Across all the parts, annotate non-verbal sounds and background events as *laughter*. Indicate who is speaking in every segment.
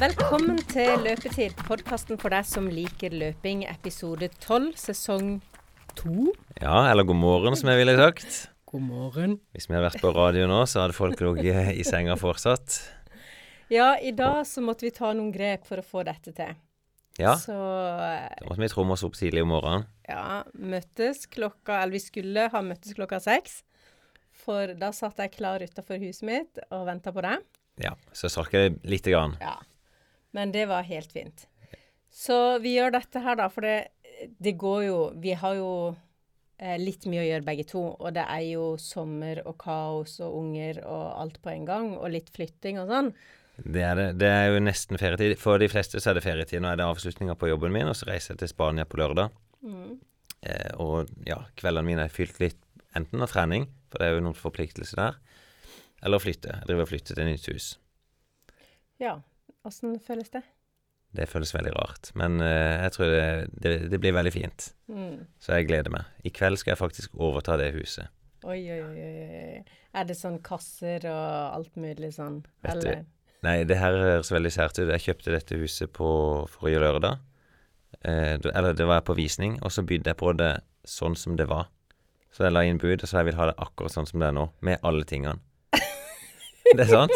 Speaker 1: Velkommen til Løpetid, podkasten for deg som liker løping, episode 12, sesong 2.
Speaker 2: Ja, eller god morgen, som jeg ville sagt.
Speaker 1: God morgen.
Speaker 2: Hvis vi hadde vært på radio nå, så hadde folk ligget i senga fortsatt.
Speaker 1: Ja, i dag så måtte vi ta noen grep for å få dette til.
Speaker 2: Ja,
Speaker 1: Så
Speaker 2: da måtte vi tromme oss opp tidlig om morgenen.
Speaker 1: ja, møttes klokka Eller vi skulle ha møttes klokka seks. For da satt jeg klar utafor huset mitt og venta på deg.
Speaker 2: Ja, så strakk jeg lite grann.
Speaker 1: Ja. Men det var helt fint. Så vi gjør dette her, da, for det, det går jo Vi har jo eh, litt mye å gjøre begge to. Og det er jo sommer og kaos og unger og alt på en gang. Og litt flytting og sånn.
Speaker 2: Det er det. Det er jo nesten ferietid. For de fleste så er det ferietid. Nå er det avslutninga på jobben min, og så reiser jeg til Spania på lørdag. Eh, og ja, kveldene mine er fylt litt enten av trening, for det er jo noen forpliktelser der, eller å flytte. Jeg driver og flytter til nytt hus.
Speaker 1: Ja. Åssen føles det?
Speaker 2: Det føles veldig rart, men uh, jeg tror det, det, det blir veldig fint.
Speaker 1: Mm.
Speaker 2: Så jeg gleder meg. I kveld skal jeg faktisk overta det huset.
Speaker 1: Oi, oi, oi. Er det sånn kasser og alt mulig sånn?
Speaker 2: Vet du, Nei, det her høres veldig sært ut. Jeg kjøpte dette huset på forrige lørdag. Eh, eller det var jeg på visning, og så bydde jeg på det sånn som det var. Så jeg la inn bud, og så jeg vil ha det akkurat sånn som det er nå, med alle tingene. *laughs* Det er sant?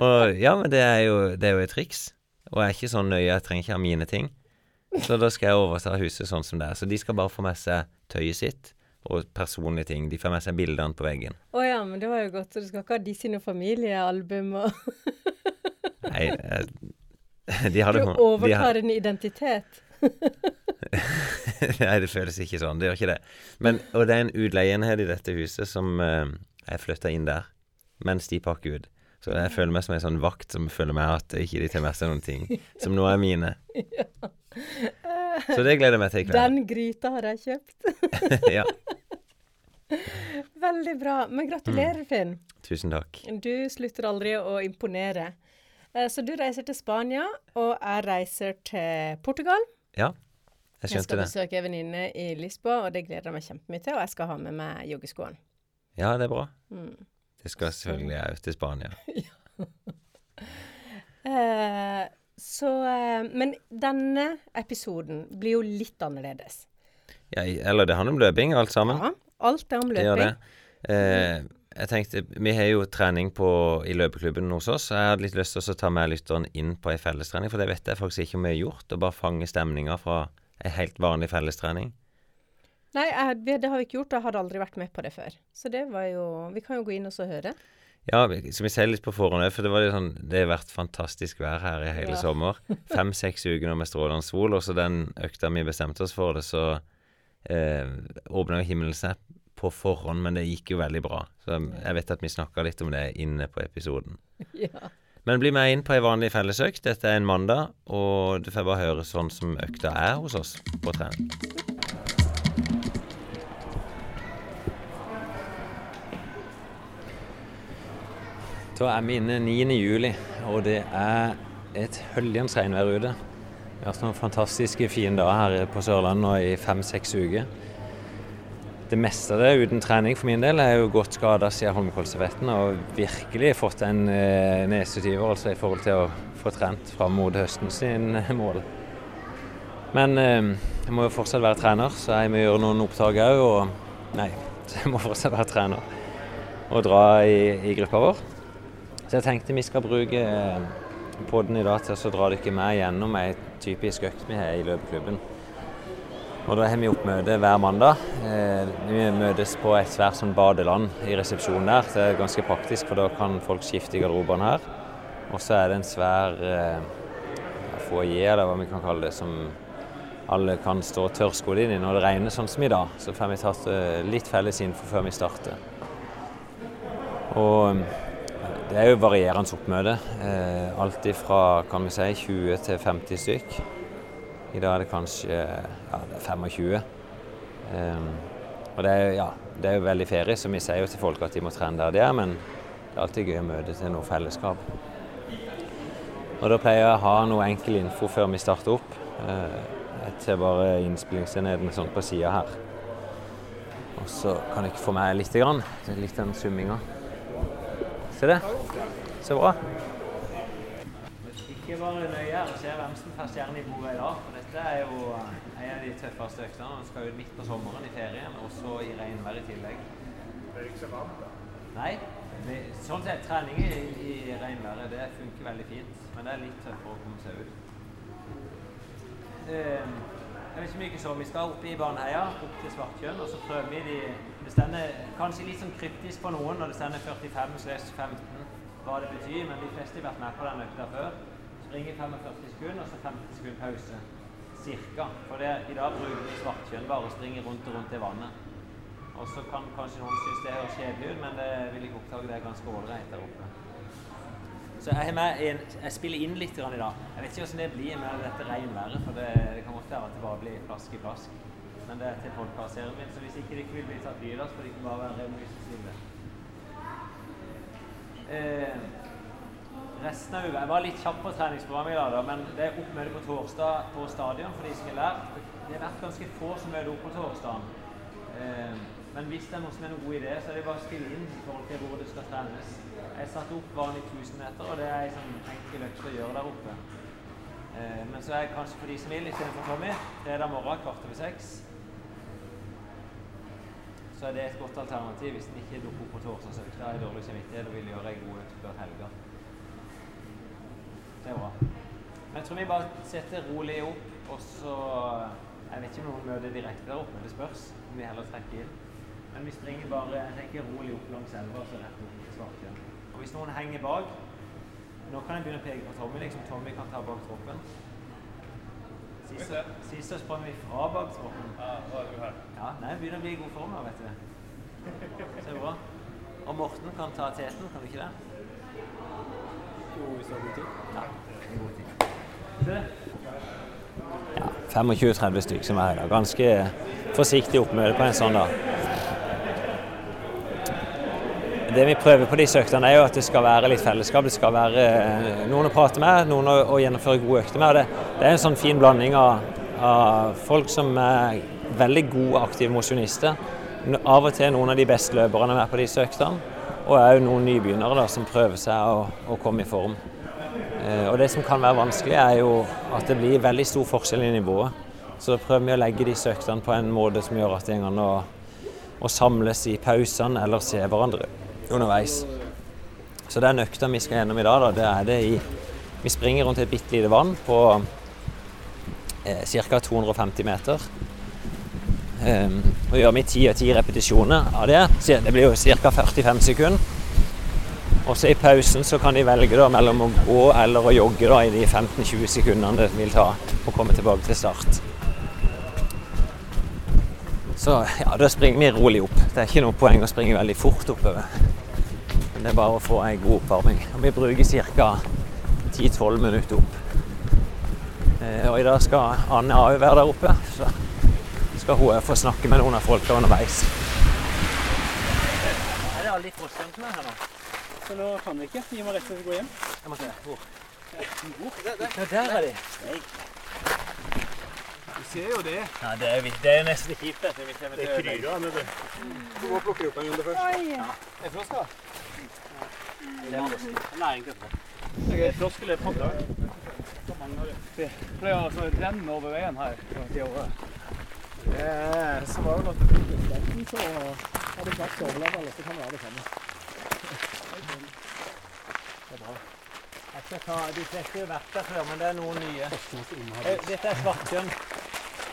Speaker 2: Og ja, men det er jo, det er jo et triks. Og jeg er ikke sånn nøye, jeg trenger ikke ha mine ting. Så da skal jeg overta huset sånn som det er. Så de skal bare få med seg tøyet sitt og personlige ting. De får med seg bildene på veggen.
Speaker 1: Å ja, men det var jo godt. Så du skal ikke ha de sine familiealbum og *laughs*
Speaker 2: Nei, eh, de hadde Du
Speaker 1: overtar en identitet. *laughs*
Speaker 2: Nei, det føles ikke sånn. Det gjør ikke det. Men, og det er en utleieenhet i dette huset som uh, Jeg flytta inn der mens de pakker ut. Så jeg føler meg som en sånn vakt som føler meg at ikke de tar med seg noen ting som nå er mine. Så det gleder jeg meg til i kveld.
Speaker 1: Den gryta har jeg kjøpt. *laughs*
Speaker 2: ja,
Speaker 1: Veldig bra. Men gratulerer, Finn.
Speaker 2: tusen takk.
Speaker 1: Du slutter aldri å imponere. Eh, Så du reiser til Spania, og jeg reiser til Portugal.
Speaker 2: Ja, jeg skjønte det.
Speaker 1: Jeg skal besøke en venninne i Lisboa, og det gleder jeg meg kjempemye til. Og jeg skal ha med meg joggeskoene.
Speaker 2: Ja, det er bra.
Speaker 1: Mm.
Speaker 2: Det skal selvfølgelig ut til Spania. *laughs*
Speaker 1: Eh, så eh, Men denne episoden blir jo litt annerledes.
Speaker 2: Ja, eller det handler om løping, alt sammen.
Speaker 1: Ja, alt er om
Speaker 2: Det gjør
Speaker 1: løping.
Speaker 2: det. Eh, jeg tenkte, Vi har jo trening på, i løpeklubben hos oss, jeg hadde litt lyst til å ta med lytteren inn på ei fellestrening, for det vet jeg faktisk ikke om vi har gjort, og bare fange stemninga fra ei helt vanlig fellestrening.
Speaker 1: Nei, jeg, det har vi ikke gjort. Jeg hadde aldri vært med på det før. Så det var jo Vi kan jo gå inn og så høre.
Speaker 2: Ja, som skal vi se litt på forhånd for det sånn Det har vært fantastisk vær her i hele
Speaker 1: Ja.
Speaker 2: sommer. *laughs* Fem-seks uker nå med strålende sol, og så den økta vi bestemte oss for det, så eh, åpna himmelen seg på forhånd, men det gikk jo veldig bra. Så jeg vet at vi snakka litt om det inne på episoden. *laughs*
Speaker 1: Ja.
Speaker 2: Men bli med inn på ei vanlig fellesøkt. Dette er en mandag, og du får bare høre sånn som økta er hos oss på trening. Da er vi inne 9. juli, og det er et høljens regnvær ute. Vi har hatt noen fantastiske fine dager her på Sørlandet nå i fem-seks uker. Det meste av det uten trening for min del. Er jo godt skada siden Holmenkollstafetten og virkelig fått en eh, nesetyver altså i forhold til å få trent fram mot høsten sin mål. Men eh, jeg må jo fortsatt være trener, så jeg må gjøre noen opptak òg. Og nei, så *laughs* jeg må fortsatt være trener og dra i, i gruppa vår. Så jeg tenkte vi skal bruke eh, podden i dag til å dra dere med gjennom ei typisk økt vi har i løpeklubben. Og da har vi oppmøte hver mandag. Eh, vi møtes på et svært sånn badeland i resepsjonen der. Det er ganske praktisk, for da kan folk skifte i garderobene her. Og så er det en svær eh, foajé, eller hva vi kan kalle det, som alle kan stå tørrskodd inn i når det regner sånn som i dag. Så får vi tatt eh, litt felles info før vi starter. Og det er jo varierende oppmøte. Eh, alt fra kan vi si 20 til 50 stykk. I dag er det kanskje ja, det er 25. Ehm, og det er, ja, det er jo veldig ferie, så vi sier jo til folk at de må trene der de er, men det er alltid gøy å møte til noe fellesskap. Og da pleier jeg å ha noe enkel info før vi starter opp. Eh, jeg ser bare innspillingsenheten sånn på sida her. Og så kan dere få med litt, grann, litt den summinga. Se det. Så bra. Ikke bare nøye og se hvem som får stjerne i bordet i dag. For dette er jo en av de tøffeste øktene. Man skal ut midt på sommeren i ferien, og så i regnvær i tillegg.
Speaker 3: Det er ikke så varmt, da.
Speaker 2: Nei. Det, sånn sett, trening i, i regnværet det funker veldig fint, men det er litt tøffere å komme seg ut. Eh, jeg vet ikke mye så. Vi skal opp i Baneheia, opp til Svartkjønn, og så prøver vi de Det stender kanskje litt sånn kryptisk på noen når det stender 45-15 hva det betyr, men de fleste har vært med på den økta før. Springer 45 sekunder, og så 50 sekunder pause. Cirka. For det, i dag bruker vi Svartkjønn bare og springer rundt og rundt i vannet. Og så kan kanskje noen synes det høres kjedelig ut, men det vil jeg oppdage det er ganske ålreit der oppe. Så jeg, en, jeg spiller inn litt i dag. Jeg vet ikke hvordan det blir med dette regnværet, for det, det kan godt være at det bare blir plask i plask. Men det er til podkastserien min, så hvis ikke det ikke vil bli tatt av, så får det ikke bare være revystille. Eh, resten av uka Jeg var litt kjapp på treningsprogrammet i dag, da, men det er oppmøte på torsdag på stadion for de som har lært. Det har vært ganske få som møter opp på torsdagen. Eh, men hvis det er noe som er en god idé, så er det bare å stille inn i forhold til hvor det skal trenes. Jeg satte opp vanlig 1000 meter, og det er en sånn enkel økt å gjøre der oppe. Eh, men så er det kanskje for de som vil, istedenfor Tommy, fredag morgen kvart over seks, så er det et godt alternativ hvis en ikke dukker opp på torsdagsøkta i dårlig samvittighet og vil gjøre ei god økt før helga. Det er bra. Men jeg tror vi bare setter rolig opp, og så Jeg vet ikke om noen møter direkte der oppe, det spørs om vi heller trekker inn. Men vi springer bare jeg tenker rolig opp langs elva og så rett opp til Svartjørn. Og hvis noen henger bak Nå kan jeg begynne å peke på Tommy, liksom Tommy kan ta bak troppen. Sist så- Sist så sprang vi fra bak troppen.
Speaker 3: Ja, er
Speaker 2: nei, begynner å bli i god form her, vet du. Så bra. Og Morten kan ta teten, kan du ikke det?
Speaker 3: Jo, hvis du har god tid.
Speaker 2: Ja, en god tid. Ja, 25-30 stykker som er her i dag. Ganske forsiktig oppmøte på en sånn dag. Det vi prøver på disse øktene er jo at det skal være litt fellesskap. Det skal være eh, noen å prate med, noen å, gjennomføre gode økter med. Det, det er en sånn fin blanding av, av folk som er veldig gode, aktive mosjonister. Av og til noen av de beste løperne er med på disse øktene. Og òg noen nybegynnere da, som prøver seg å, å komme i form. Eh, Og det som kan være vanskelig, er jo at det blir veldig stor forskjell i nivået. Så prøver vi å legge disse øktene på en måte som gjør at det går an å samles i pausene eller se hverandre underveis. Så den økta vi skal gjennom i dag, da, det er det i Vi springer rundt et bitte lite vann på eh, ca. 250 meter. Um, og gjør vi 10 og 10 repetisjoner av det. Så Det blir jo ca. 45 sekunder. Og så i pausen så kan de velge da mellom å gå eller å jogge da i de 15-20 sekundene det vil ta å komme tilbake til start. Så ja, da springer vi rolig opp. Det er ikke noe poeng å springe veldig fort oppover. Men det er bare å få ei god oppvarming. Vi bruker ca. 10-12 minutter opp. Eh, og i dag skal Anne òg være der oppe, så skal hun få snakke med noen av folka underveis. Er det alle de er her nå?
Speaker 3: Så nå kan vi ikke. Gi meg rett til å gå hjem.
Speaker 2: Jeg må se. Hvor?
Speaker 3: Hvor?
Speaker 2: Ja, der er de.
Speaker 3: Du ser jo det.
Speaker 2: Ja, det er, det er nesten kjipt. dette. Vi kommer
Speaker 3: Det
Speaker 2: er
Speaker 3: kryr av. Du må plukke opp en runde først. Oi. da?
Speaker 2: Det er frosk.
Speaker 3: Næring til det. Det er frosk eller padder. Det pleier altså å renne over veien her. Det så var det at det ble starten, så har det klart å overleve så kan vi ha det sammen. Det er bra.
Speaker 2: Jeg skal ta, De fleste har vært der før, men det er noen nye. Eh, Dette er Svartjønn.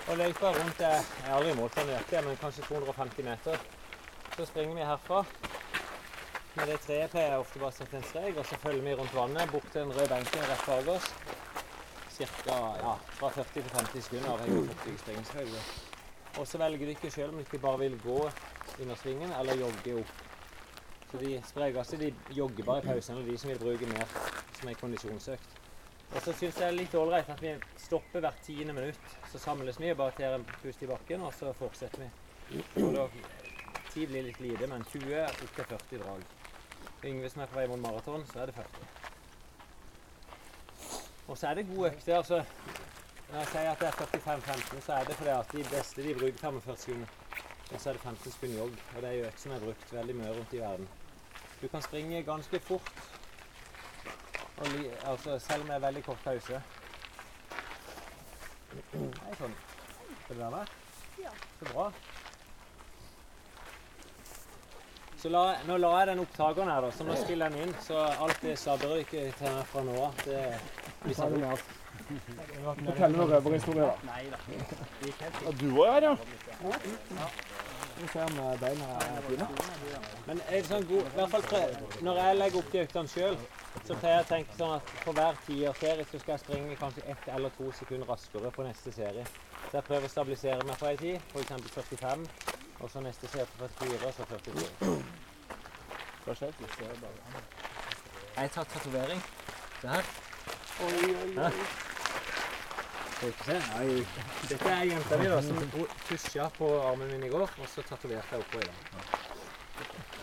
Speaker 2: Og løypa rundt er Jeg er aldri målt den nøyaktig, men kanskje 250 meter. Så springer vi herfra. Med det treet pleier jeg ofte bare å en strek, og så følger vi rundt vannet bort til den røde benken rett bak oss. Cirka ja, fra 40 til 50 sekunder avhengig av springer. Og så velger ikke sjøl om ikke bare vil gå under svingen eller jogge opp. Så de sprekeste de jogger bare i pausen, og de som vil bruke mer som en kondisjonsøkt. Og så syns jeg det er litt ålreit at vi stopper hvert tiende minutt. Så samles vi og bare tar en pust i bakken, og så fortsetter vi. Og da, Tid blir litt lite, men 20 opp til 40 drag. Yngve som er på vei mot maraton, så er det 40. Og så er det gode økter. altså Når jeg sier at det er 45-15, så er det fordi at de beste de bruker 45 sekunder. Og så er det 15 sekunder jogg. Og det er jo økt som er brukt veldig mye rundt i verden. Du kan springe ganske fort li, altså, selv med veldig kort pause. Hei sånn. Skal du være med?
Speaker 4: Ja.
Speaker 2: Så bra. Så la, nå la jeg den opptakeren her, da, så nå spiller den inn. Så alt det meg fra nå av, det blir satt opp.
Speaker 3: Fortell noen røverhistorier, da.
Speaker 2: Nei da.
Speaker 3: Ja, du òg er her, ja. ja. vi se om eh, beina er fine.
Speaker 2: Men er det sånn god, i hvert fall når jeg legger opp de øktene sjøl, så pleier jeg å tenke sånn at for hver tiårsserie så skal jeg springe kanskje ett eller to sekunder raskere på neste serie. Så jeg prøver å stabilisere meg på ei tid, f.eks. 45, og så neste sete på 44, og så 44.
Speaker 3: Hva skjer? Vi ser bare.
Speaker 2: Jeg tar tatovering. Se her.
Speaker 3: Oi, oi, oi.
Speaker 2: Skal vi se? Nei. Dette er jenta mi da, som pusha på armen min i går, og så tatoverte jeg oppå i dag.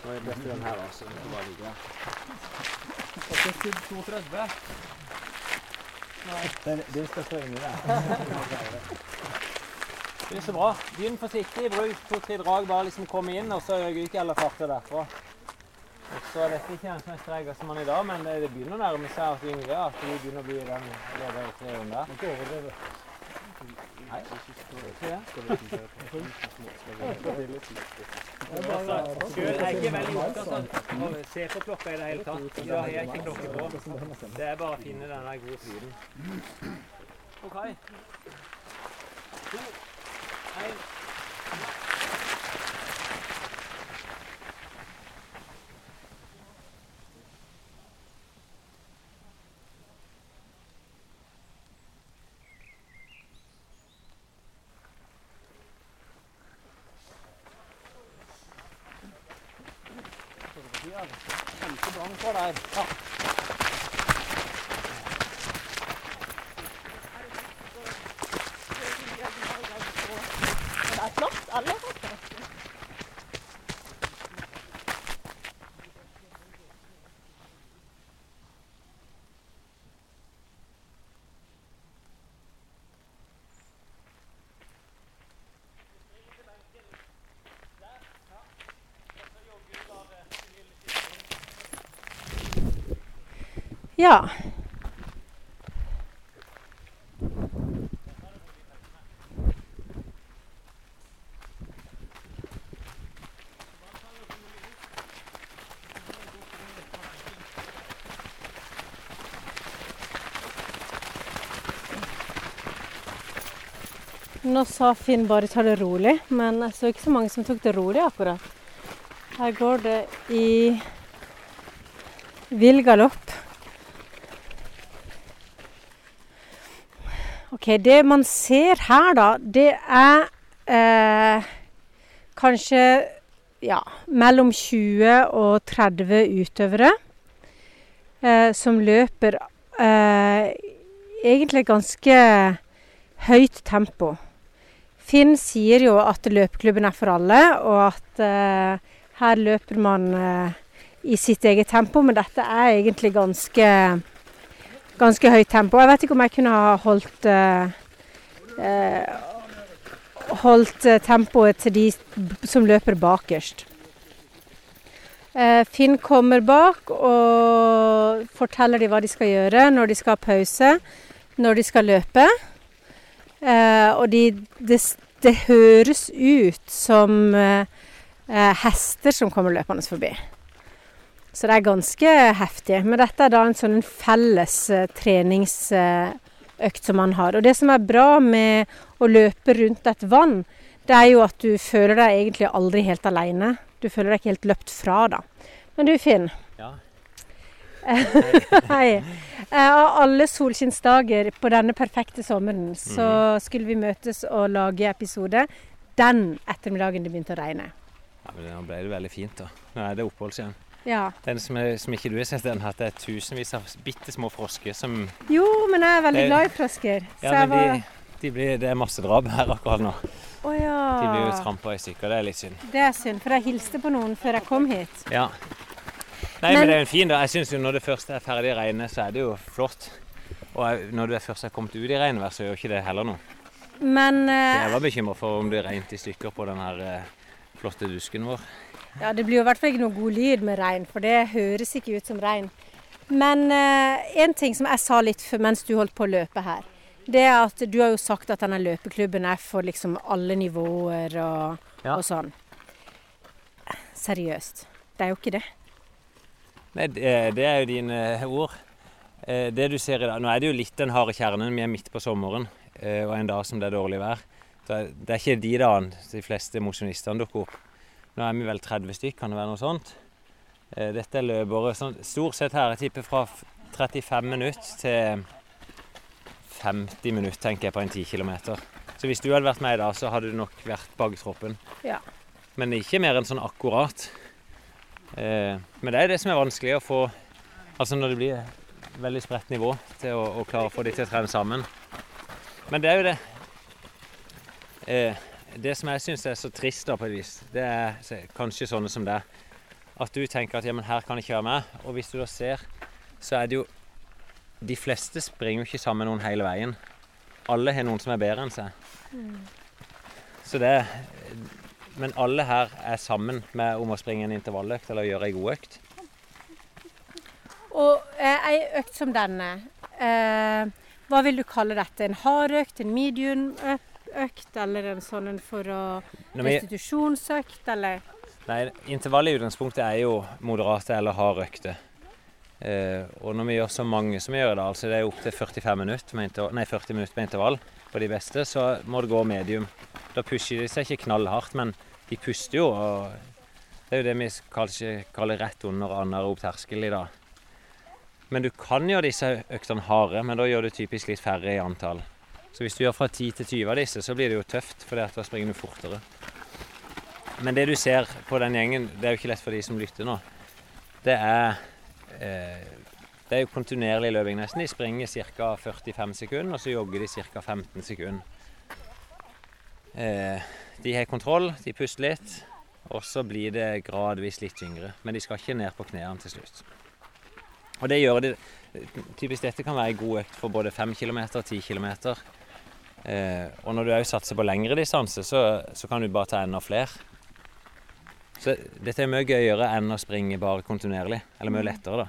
Speaker 2: Nå er det den her, altså. Den får bare ligge der.
Speaker 3: Og så til 32.
Speaker 2: Det, det skal stå inni der. Det er så bra. Begynn forsiktig. Bruk to-tre drag. Bare liksom komme inn, og så øker alle farter derfra. Og så er dette ikke en sånn sterkest som man i dag, men det, det begynner å nærme seg at yngre at de begynner å bli den ledertrioen der.
Speaker 3: Ikke overdrive.
Speaker 2: Nei, det ikke det. Er jeg ikke veldig opptatt av å se på klokka i det hele tatt. Da har jeg ikke klokke på. Det er bare å finne den der gode flyten. OK. To, én. Kjempebrang for der. Ja.
Speaker 4: Det
Speaker 1: Ja. Nå sa Finn bare ta det rolig, men jeg så ikke så mange som tok det rolig akkurat. Her går det i vill galopp. Det man ser her da, det er eh, kanskje ja, mellom 20 og 30 utøvere eh, som løper eh, egentlig ganske høyt tempo. Finn sier jo at løpeklubben er for alle, og at eh, her løper man eh, i sitt eget tempo, men dette er egentlig ganske ganske høyt tempo. Jeg vet ikke om jeg kunne ha holdt eh, eh, holdt eh, tempoet til de som løper bakerst. Finn kommer bak og forteller de hva de skal gjøre når de skal ha pause, når de skal løpe. Og de, det, det høres ut som hester som kommer løpende forbi. Så det er ganske heftig. Men dette er da en sånn felles eh, treningsøkt som man har. Og det som er bra med å løpe rundt et vann, det er jo at du føler deg egentlig aldri helt aleine. Du føler deg ikke helt løpt fra, da. Men du Finn.
Speaker 2: Ja. *laughs*
Speaker 1: Hei. Eh, Av alle solskinnsdager på denne perfekte sommeren, så skulle vi møtes og lage episode den ettermiddagen det begynte å regne.
Speaker 2: ja men Da ble det veldig fint, da. Nå er det oppholds igjen.
Speaker 1: Ja.
Speaker 2: Den som, er, som ikke du har sett, den at det er tusenvis av bitte små frosker som
Speaker 1: Jo, men jeg er veldig
Speaker 2: Det-
Speaker 1: glad i frosker. Så
Speaker 2: Ja, men
Speaker 1: var
Speaker 2: de, de blir, det er masse drap her akkurat nå.
Speaker 1: Oh, ja.
Speaker 2: De blir jo trampa i stykker. Det er litt synd.
Speaker 1: Det er synd, for jeg hilste på noen før jeg kom hit.
Speaker 2: Ja. Nei, men,
Speaker 1: Men-
Speaker 2: det er en fin dag. Jeg syns jo når det først er ferdig regnet, så er det jo flott. Og når du først er kommet ut i regnvær, så gjør ikke det heller noe.
Speaker 1: Men uh...
Speaker 2: Jeg var bekymra for om det regnet i stykker på den her uh, flotte dusken vår.
Speaker 1: Ja, det blir i hvert fall ikke noe god lyd med regn, for det høres ikke ut som regn. Men én ting som jeg sa litt før mens du holdt på å løpe her, det er at du har jo sagt at denne løpeklubben er for liksom alle nivåer og,
Speaker 2: Ja.
Speaker 1: og sånn. Seriøst. Det er jo ikke det.
Speaker 2: Nei, det, er jo dine ord. Eh, Det du ser i dag Nå er det jo litt den harde kjernen. Vi er midt på sommeren eh, og en dag som det er dårlig vær. Det det er ikke de dagene de fleste mosjonistene dukker opp. Nå er vi vel 30 stykk, kan det være noe sånt? Eh, Dette er løpere sånn, stort sett her. Jeg tipper fra 35 minutter til 50 minutter, tenker jeg, på en 10 km. Så hvis du hadde vært med i dag, så hadde du nok vært bak troppen.
Speaker 1: Ja.
Speaker 2: Men ikke mer enn sånn akkurat. Eh, men det er det som er vanskelig å få Altså når det blir veldig spredt nivå til å, å klare å få de til å trene sammen. Men det er jo det eh, Det som jeg syns er så trist, da på et vis, det er kanskje sånne som deg. At du tenker at ja, men her kan jeg kjøre med. Og hvis du da ser, så er det jo De fleste springer jo ikke sammen med noen hele veien. Alle har noen som er bedre enn seg. Så det Men alle her er sammen med om å springe en intervalløkt eller gjøre ei god økt.
Speaker 1: Og eh, ei økt som denne, eh, hva vil du kalle dette? En hard økt, en medium økt, eller en sånn en for å Restitusjonsøkt, eller
Speaker 2: nei, intervallet i utgangspunktet er jo moderate eller harde økter. Eh, og når vi gjør så mange som vi gjør da, altså det er opptil 45 minutter med intervall, nei, 40 minutter med intervall på de beste, så må det gå medium. Da pusher de seg ikke knallhardt, men de puster jo. og Det er jo det vi kanskje kaller rett under anaerob terskel i dag. Men du kan gjøre disse øktene harde, men da gjør du typisk litt færre i antall. Så hvis du gjør fra 10 til 20 av disse, så blir det jo tøft, for da springer du fortere. Men det du ser på den gjengen, det er jo ikke lett for de som lytter nå, det er eh, Det er jo kontinuerlig løping nesten. De springer ca. 45 sekunder, og så jogger de ca. 15 sekunder. Eh, de har kontroll, de puster litt, og så blir det gradvis litt tyngre. Men de skal ikke ned på knærne til slutt. Og det gjør de Typisk dette kan være en god økt for både 5 km og 10 km. Eh, og når du òg satser på lengre distanse, så, så kan du bare ta enda flere. Så dette er mye gøyere enn å springe bare kontinuerlig. Eller mye lettere, da.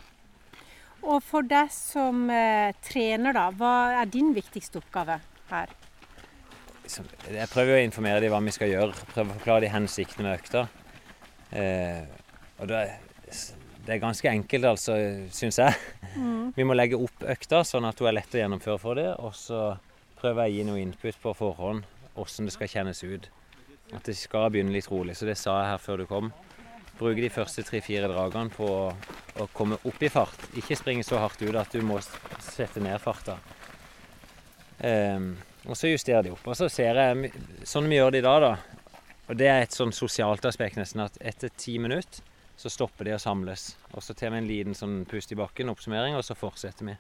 Speaker 1: Og for deg som eh, trener, da, hva er din viktigste oppgave her?
Speaker 2: Jeg prøver å informere dem hva vi skal gjøre. Prøver å forklare de hensiktene med økta. Eh, og det, det er ganske enkelt, altså, syns jeg. Vi må legge opp økta sånn at hun er lett å gjennomføre for dem. Og så prøver jeg å gi noe input på forhånd hvordan det skal kjennes ut. At det skal begynne litt rolig. Så det sa jeg her før du kom. Bruke de første tre-fire dragene på å komme opp i fart. Ikke springe så hardt ut at du må sette ned farta. Um, og så justerer de opp. Og så ser jeg, sånn vi gjør det i dag, da. Og det er et sånn sosialt aspekt nesten, at etter ti minutter så stopper de å samles. Og så tar vi en liten sånn pust i bakken, oppsummering, og så fortsetter vi.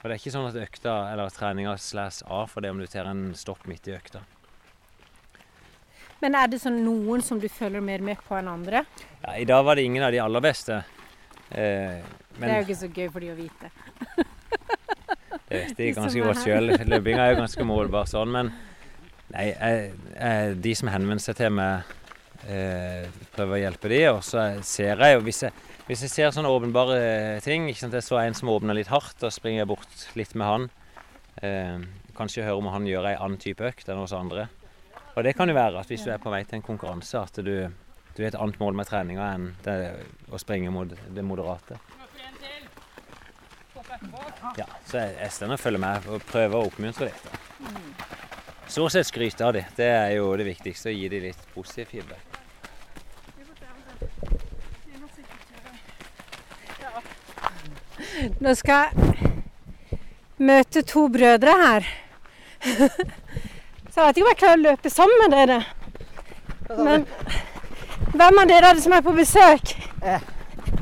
Speaker 2: Og det er ikke sånn at økta eller treninga slås av fordi om du tar en stopp midt i økta.
Speaker 1: Men er det sånn noen som du føler mer med på enn andre?
Speaker 2: Ja, I dag var det ingen av de aller beste. Eh,
Speaker 1: Det er jo ikke så gøy for de å vite.
Speaker 2: det vet de *laughs* ganske godt sjøl. Løpinga er jo ganske målbar sånn. Men nei, jeg, jeg, de som henvender seg til meg, eh, prøver å hjelpe de. Og så ser jeg jo hvis jeg, hvis jeg ser sånne åpenbare ting ikke sant? Jeg så en som åpna litt hardt, da springer jeg bort litt med han. Eh, kanskje høre om han gjør ei annen type økt enn oss andre. Og det kan jo være at hvis du er på vei til en konkurranse, at du, du har et annet mål med treninga enn det, å springe mot det moderate. Ja, så jeg, jeg står og følger med og prøver å oppmuntre litt. da. Stort sett skryte av dem. Det er jo det viktigste. Å gi dem litt positiv feedback.
Speaker 1: Nå skal jeg møte to brødre her. Så jeg vet ikke om jeg klarer å løpe sammen med dere. Men hvem av dere er det som er på besøk?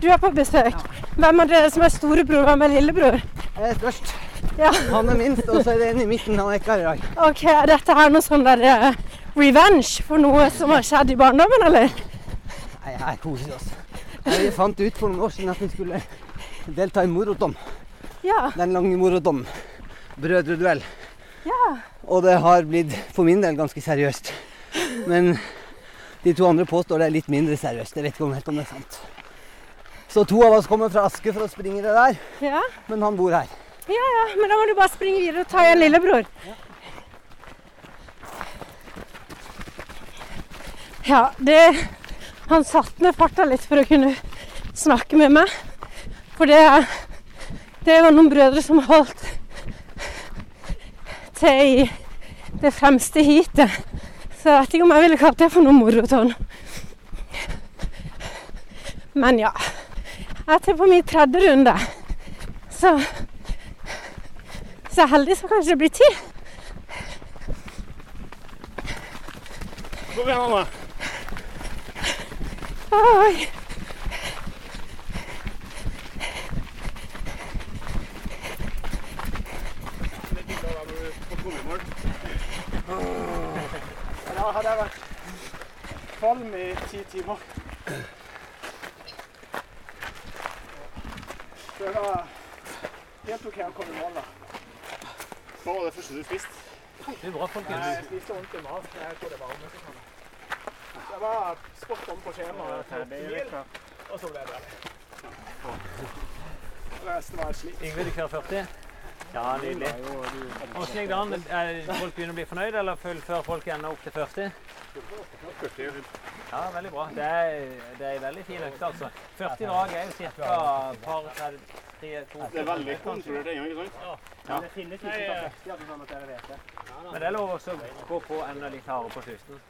Speaker 1: Du er på besøk. Hvem av dere som er storebror, hvem er lillebror?
Speaker 5: Jeg er størst.
Speaker 1: Ja.
Speaker 5: Han er minst, og så er det en i midten. Han er ikke her i dag.
Speaker 1: Ok, Er dette her noe sånn der uh, revenge for noe som har skjedd i barndommen, eller?
Speaker 5: Nei, her koser vi oss. Jeg fant ut for noen år siden at vi skulle delta i Morodom.
Speaker 1: Ja.
Speaker 5: Den lange Morodom. Brødreduell.
Speaker 1: ja.
Speaker 5: Og det har blitt for min del ganske seriøst. Men de to andre påstår det er litt mindre seriøst. Jeg vet ikke om helt om det er sant. Så to av oss kommer fra Aske for å springe det der,
Speaker 1: Ja,
Speaker 5: men han bor her.
Speaker 1: ja, ja, men da må du bare springe videre og ta igjen lillebror. Ja, det Han satte ned farta litt for å kunne snakke med meg. For det, det var noen brødre som holdt til i det fremste heatet. Så jeg vet ikke om jeg ville kalt det for noe moroton. Men ja. Jeg er til på min tredje runde. Så Så heldig så kanskje det blir ti.
Speaker 3: Kom igjen, Anne.
Speaker 1: Oi.
Speaker 3: Ja, hadde jeg vært kvalm i ti timer. Det var helt OK å komme i mål, da. Hva var det første du spiste?
Speaker 2: Det bra, folkens.
Speaker 3: Jeg spiste ordentlig mat. Jeg tror det var varme. Det var spot on på skjemaet. for mil, Og så ble det Resten var
Speaker 2: slitt. Du kjører 40? Ja, nydelig. Åssen gikk det an? Er folk begynner å bli fornøyd, eller fullfører folk ennå opp til 40? Ja, veldig bra. Det er, det er en veldig fin økt, altså. 40 drag er jo ca. par 30, 3, 2
Speaker 3: Det er veldig kontrollert ennå, ikke sant?
Speaker 2: Ja.
Speaker 3: Det finnes ikke så av at sånn at dere vet det.
Speaker 2: Men det er lov å gå på enda litt hardere på slutten.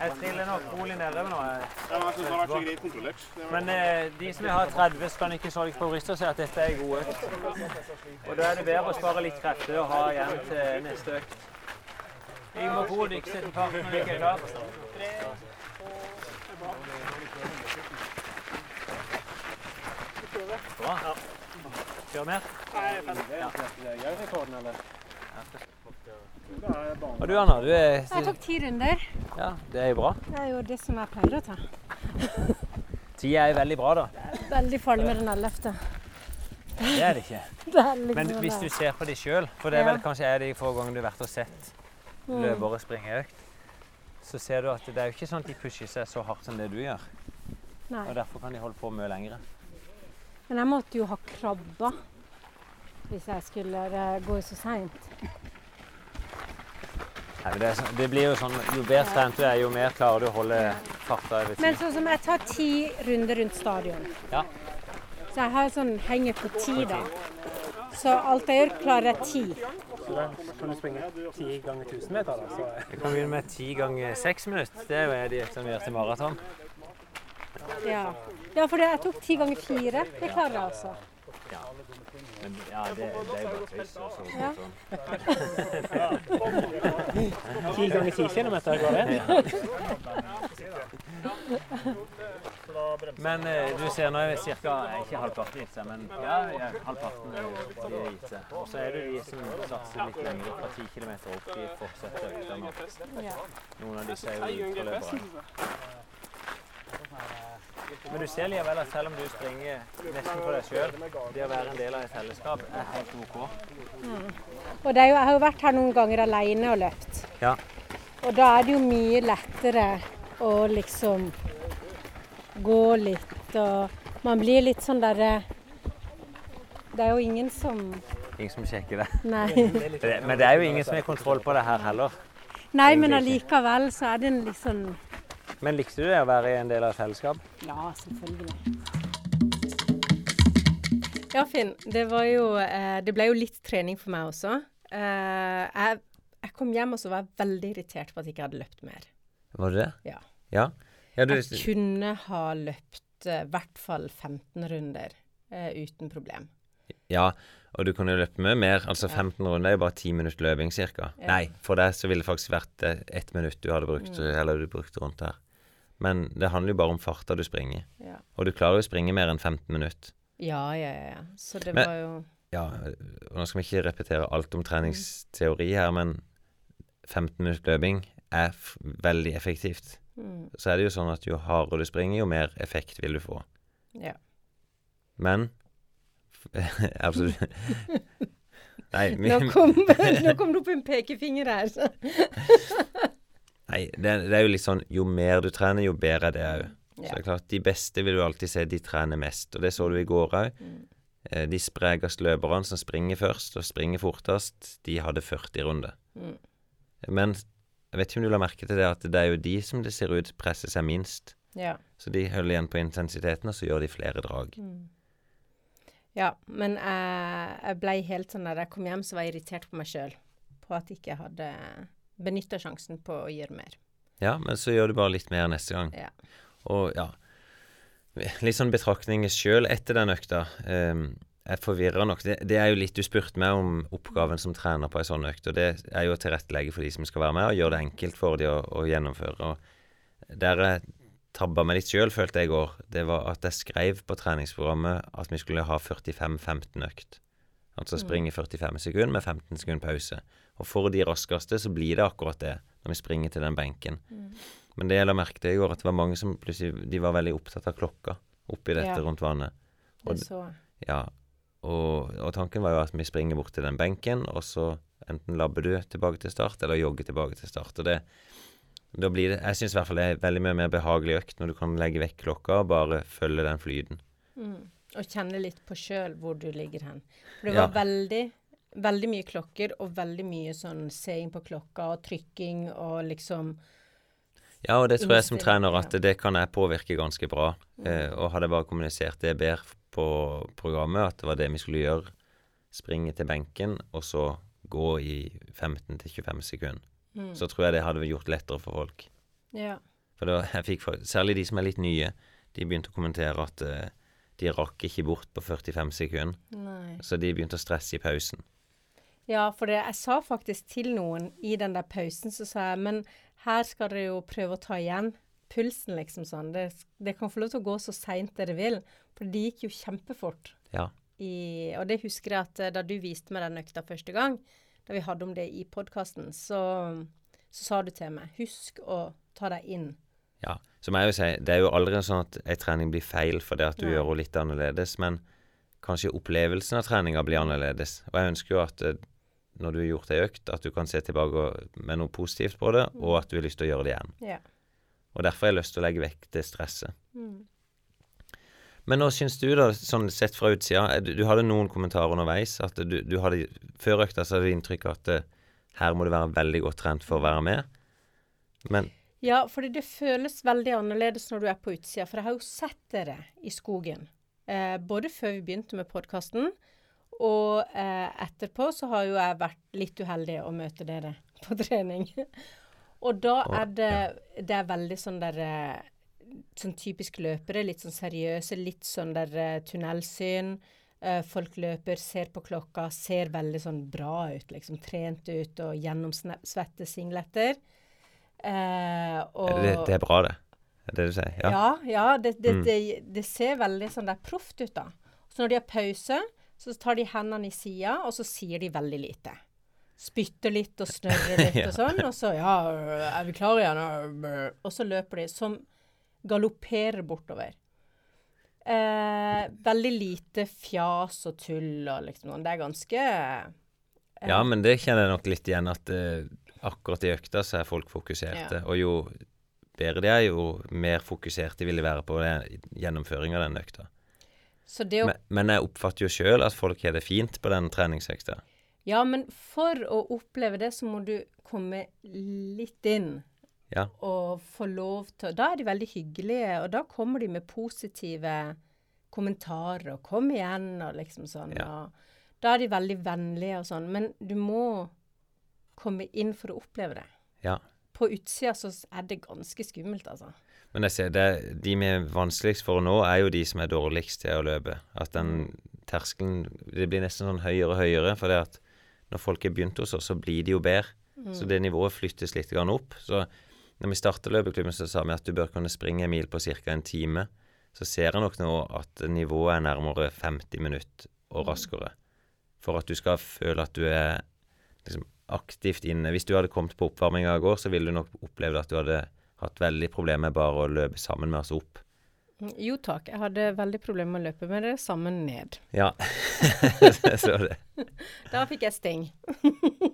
Speaker 2: Jeg triller nok rolig nedover nå.
Speaker 3: Ja, men jeg synes det har vært så greit kontrollert.
Speaker 2: Men eh, de som har 30, skal ikke så litt på brystet og si at dette er gode. god økt. Og da er det bedre å spare litt krefter og ha igjen til neste økt. Yngve Fod, ikke sett par når jeg er klar. Bra. Kjør mer. Og du Anna, du er
Speaker 1: Jeg tok ti runder.
Speaker 2: Ja, det er jo bra.
Speaker 1: Det er jo det som jeg pleier å ta. *laughs*
Speaker 2: Tida er veldig bra, da.
Speaker 1: Veldig farlig med den ellevte.
Speaker 2: Det er det ikke. *laughs*
Speaker 1: Det er liksom
Speaker 2: Men hvis du ser på de sjøl, for det er vel kanskje er de få ganger du har vært og sett
Speaker 1: Mm.
Speaker 2: løpere springe økt, så ser du at det er jo ikke sånn at de pusher seg så hardt som det du gjør.
Speaker 1: Nei.
Speaker 2: Og derfor kan de holde på mye lengre.
Speaker 1: Men jeg måtte jo ha krabba hvis jeg skulle eh, gå så seint.
Speaker 2: Nei, det, det blir jo sånn, Jo bedre trent du er, jo mer klarer du å holde farta
Speaker 1: Men sånn som jeg tar ti runder rundt stadion.
Speaker 2: Ja.
Speaker 1: Så jeg har sånn henger på ti, da. Så alt jeg gjør, klarer jeg ti.
Speaker 6: Så Kan du springe ti ganger 1000 meter, da? Så
Speaker 2: Jeg kan begynne med ti ganger seks minutter. Det er jo de som gjør til maraton.
Speaker 1: Ja, ja for det- jeg tok ti ganger fire. Det klarer jeg også.
Speaker 2: Men ja, det, det er jo bare tøys. og så-
Speaker 1: Ja.
Speaker 2: sånn.
Speaker 6: Ti ganger ti kilometer går det?
Speaker 2: Men eh, du ser nå er vi ca. ikke halvparten gitt seg, men ja, ja halvparten er de er gitt seg. Og så er det de som satser litt lenger, fra 10 km opp, de fortsetter økta nå.
Speaker 1: Ja.
Speaker 2: Noen av disse er jo ultraløpere. Men du ser likevel at selv om du springer nesten for deg sjøl, det å være en del av et fellesskap er helt OK.
Speaker 1: Og det er jo, jeg har jo vært her noen ganger alene og løpt.
Speaker 2: Ja.
Speaker 1: Og da er det jo mye lettere å liksom gå litt og Man blir litt sånn derre Det er jo ingen som
Speaker 2: Ingen som sjekker det.
Speaker 1: Nei. *laughs*
Speaker 2: Men det er jo ingen som har kontroll på det her heller.
Speaker 1: Nei, men allikevel så er det en litt sånn
Speaker 2: Men likte du det å være en del av et fellesskap?
Speaker 1: Ja, selvfølgelig. Ja, Finn. Det var jo eh, Det ble jo litt trening for meg også. Eh, jeg, jeg kom hjem og så var jeg veldig irritert på at jeg ikke hadde løpt mer.
Speaker 2: Var det det?
Speaker 1: Ja.
Speaker 2: Ja? ja du,
Speaker 1: Jeg kunne ha løpt eh, i hvert fall 15 runder uten problem.
Speaker 2: ja, og du kunne løpt mye mer. Altså 15 runder er jo bare 10 minutter løping ca.
Speaker 1: Ja.
Speaker 2: Nei, for deg så ville det faktisk vært ett minutt du hadde brukt, eller du brukte rundt her. Men det handler jo bare om farta du springer.
Speaker 1: Ja,
Speaker 2: Og du klarer jo å springe mer enn 15 minutter.
Speaker 1: ja, ja. ja. Så det
Speaker 2: Men-
Speaker 1: var jo
Speaker 2: Ja, og nå skal vi ikke repetere alt om treningsteori her, men 15 minutter løping er veldig effektivt.
Speaker 1: mm,
Speaker 2: Så er det jo sånn at jo hardere du springer, jo mer effekt vil du få.
Speaker 1: Ja.
Speaker 2: Men Altså *laughs* *laughs* Nei, vi,
Speaker 1: Nå kom, *laughs* nå kom det opp en pekefinger her.
Speaker 2: Nei det, det er jo litt sånn Jo mer du trener, jo bedre er det òg. Så det er klart, de beste vil du alltid se, de trener mest. Og det så du i går òg.
Speaker 1: Mm.
Speaker 2: De sprekeste løperne som springer først og springer fortest, de hadde 40 runder.
Speaker 1: Mm.
Speaker 2: Men jeg vet ikke om du la merke til det, at det er jo de som det ser ut presser seg minst.
Speaker 1: Ja.
Speaker 2: Så de holder igjen på intensiteten, og så gjør de flere drag.
Speaker 1: Mm. Ja, men jeg, jeg ble helt sånn da jeg kom hjem, så var jeg irritert på meg sjøl. På at jeg ikke hadde benytta sjansen på å gjøre mer.
Speaker 2: Ja, men så gjør du bare litt mer neste gang.
Speaker 1: Ja.
Speaker 2: Og ja Litt sånn betraktninger sjøl etter den økta. Um, jeg forvirrer nok. Det, det er jo litt Du spurte meg om oppgaven som trener på ei sånn økt, og det er jo å tilrettelegge for de som skal være med, og gjøre det enkelt for de å, å gjennomføre. Og der jeg tabba meg litt sjøl, følte jeg i går, det var at jeg skrev på treningsprogrammet at vi skulle ha 45-15 økt. Altså springe 45 sekunder med 15 sekunder pause. Og for de raskeste så blir det akkurat det, når vi springer til den benken. Men det jeg la merke til i går, at det var mange som plutselig de var veldig opptatt av klokka oppi dette
Speaker 1: Ja.
Speaker 2: rundt vannet. Og
Speaker 1: Det så.
Speaker 2: Ja, og, og tanken var jo at vi springer bort til den benken, og så enten labber du tilbake til start, eller jogger tilbake til start. Og det, da blir det Jeg syns i hvert fall det er veldig mye mer behagelig økt når du kan legge vekk klokka og bare følge den flyten.
Speaker 1: Mm. Og kjenne litt på sjøl hvor du ligger hen. For det
Speaker 2: Ja.
Speaker 1: var veldig, veldig mye klokker, og veldig mye sånn seing på klokka og trykking og liksom
Speaker 2: Ja, og det tror jeg som trener at det kan jeg påvirke ganske bra. Eh, og hadde jeg bare kommunisert det bedre på programmet, at det var det vi skulle gjøre, springe til benken, og så gå i 15-25 sekunder,
Speaker 1: mm.
Speaker 2: så tror jeg det hadde gjort lettere for folk.
Speaker 1: Ja.
Speaker 2: For var, jeg fikk, særlig de som er litt nye, de begynte å kommentere at eh, de rakk ikke bort på 45 sekunder,
Speaker 1: Nei.
Speaker 2: så de begynte å stresse i pausen.
Speaker 1: Ja, for det, jeg sa faktisk til noen i den der pausen, så sa jeg men her skal dere jo prøve å ta igjen pulsen, liksom sånn. Det, det kan få lov til å gå så seint dere vil. For det gikk jo kjempefort.
Speaker 2: Ja.
Speaker 1: I, og det husker jeg at eh, da du viste meg den økta første gang, da vi hadde om det i podkasten, så, så sa du til meg husk å ta deg inn.
Speaker 2: Ja, så må jeg jo si, det er jo aldri sånn at ei trening blir feil fordi at du
Speaker 1: Nei.
Speaker 2: gjør henne litt annerledes, men kanskje opplevelsen av treninga blir annerledes. Og jeg ønsker jo at eh, når du har gjort ei økt, at du kan se tilbake med noe positivt på det, og at du har lyst til å gjøre det igjen.
Speaker 1: Ja.
Speaker 2: Og derfor har jeg lyst til å legge vekk det stresset. Men nå syns du, da, sånn sett fra utsida eh, Du, du hadde noen kommentarer underveis. At du, du hadde Før økta så hadde du inntrykk av at det, her må du være veldig godt trent for å være med. Men
Speaker 1: Ja, fordi det føles veldig annerledes når du er på utsida. For jeg har jo sett dere i skogen. Eh, både før vi begynte med podkasten, og eh, etterpå så har jo jeg vært litt uheldig å møte dere på *laughs* trening. og da er det, det er veldig sånn der eh, Sånn typisk løpere. Litt sånn seriøse, litt sånn der eh, tunnelsyn. Eh, folk løper, ser på klokka, ser veldig sånn bra ut, liksom. Trent ut og gjennomsvette singleter. Eh, og,
Speaker 2: det, det er bra, det. Det er det du sier? Ja.
Speaker 1: ja, ja det, det,
Speaker 2: Mm.
Speaker 1: det, det ser veldig sånn der proft ut, da. Så når de har pause, så tar de hendene i sida, og så sier de veldig lite. Spytter litt og *laughs* snørrer litt
Speaker 2: Ja.
Speaker 1: og sånn, og så Ja, er vi klare igjen? Og så løper de som galopperer bortover. Eh, veldig lite fjas og tull og liksom noe. Det er ganske eh,
Speaker 2: Ja, men det kjenner jeg nok litt igjen, at eh, akkurat i økta så er folk fokuserte.
Speaker 1: Ja.
Speaker 2: Og jo bedre de er, jo mer fokuserte vil de være på det, gjennomføring av den økta.
Speaker 1: Så det å
Speaker 2: Men, men jeg oppfatter jo sjøl at folk har det fint på den treningsøkta.
Speaker 1: Ja, men for å oppleve det, så må du komme litt inn.
Speaker 2: Ja.
Speaker 1: Og få lov til Da er de veldig hyggelige, og da kommer de med positive kommentarer og 'kom igjen' og liksom sånn.
Speaker 2: Ja.
Speaker 1: Og da er de veldig vennlige og sånn. Men du må komme inn for å oppleve det.
Speaker 2: Ja.
Speaker 1: På utsida så er det ganske skummelt, altså.
Speaker 2: Men jeg ser det, de vi er vanskeligst for å nå, er jo de som er dårligst til å løpe. At den terskelen Det blir nesten sånn høyere og høyere, for det at når folk har begynt hos oss, så blir de jo bedre. Så det nivået flyttes litt grann opp. Så når vi startet løpeklubben, så sa vi at du bør kunne springe en mil på ca. en time. Så ser jeg nok nå at nivået er nærmere 50 minutter og raskere. For at du skal føle at du er liksom aktivt inne. Hvis du hadde kommet på oppvarminga i går, så ville du nok opplevd at du hadde hatt veldig problemer med bare å løpe sammen med oss opp.
Speaker 1: Jo takk, jeg hadde veldig problemer med å løpe med det sammen ned.
Speaker 2: Ja, *laughs* jeg så det. *laughs*
Speaker 1: Da fikk jeg sting.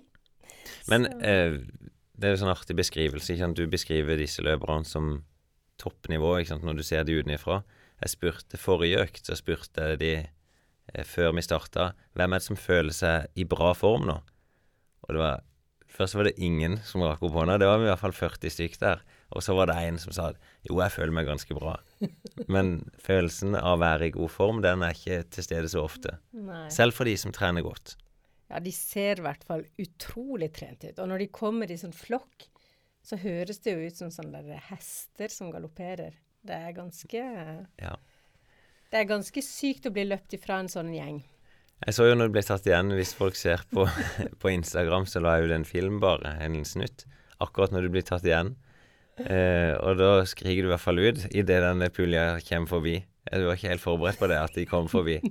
Speaker 1: *laughs*
Speaker 2: Men eh, det er jo sånn artig beskrivelse. Ikke sant? Du beskriver disse løperne som toppnivå ikke sant, når du ser de utenfra. Jeg spurte forrige økt, så spurte jeg de eh, før vi starta, hvem er det som føler seg i bra form nå? Og det var Først var det ingen som rakk opp hånda. Det var i hvert fall 40 stykk der. Og så var det en som sa jo, jeg føler meg ganske bra. Men følelsen av å være i god form, den er ikke til stede så ofte.
Speaker 1: Nei.
Speaker 2: Selv for de som trener godt.
Speaker 1: Ja, de ser i hvert fall utrolig trent ut. Og når de kommer i sånn flokk, så høres det jo ut som sånne der hester som galopperer. Det er ganske
Speaker 2: Ja.
Speaker 1: Det er ganske sykt å bli løpt ifra en sånn gjeng.
Speaker 2: Jeg så jo når det ble tatt igjen, hvis folk ser på, *laughs* på Instagram, så la jeg ut en film bare, en snutt, akkurat når du blir tatt igjen. Eh, og da skriker du i hvert fall ut idet denne pulja kommer forbi. Du var ikke helt forberedt på det, at de kom forbi. *laughs*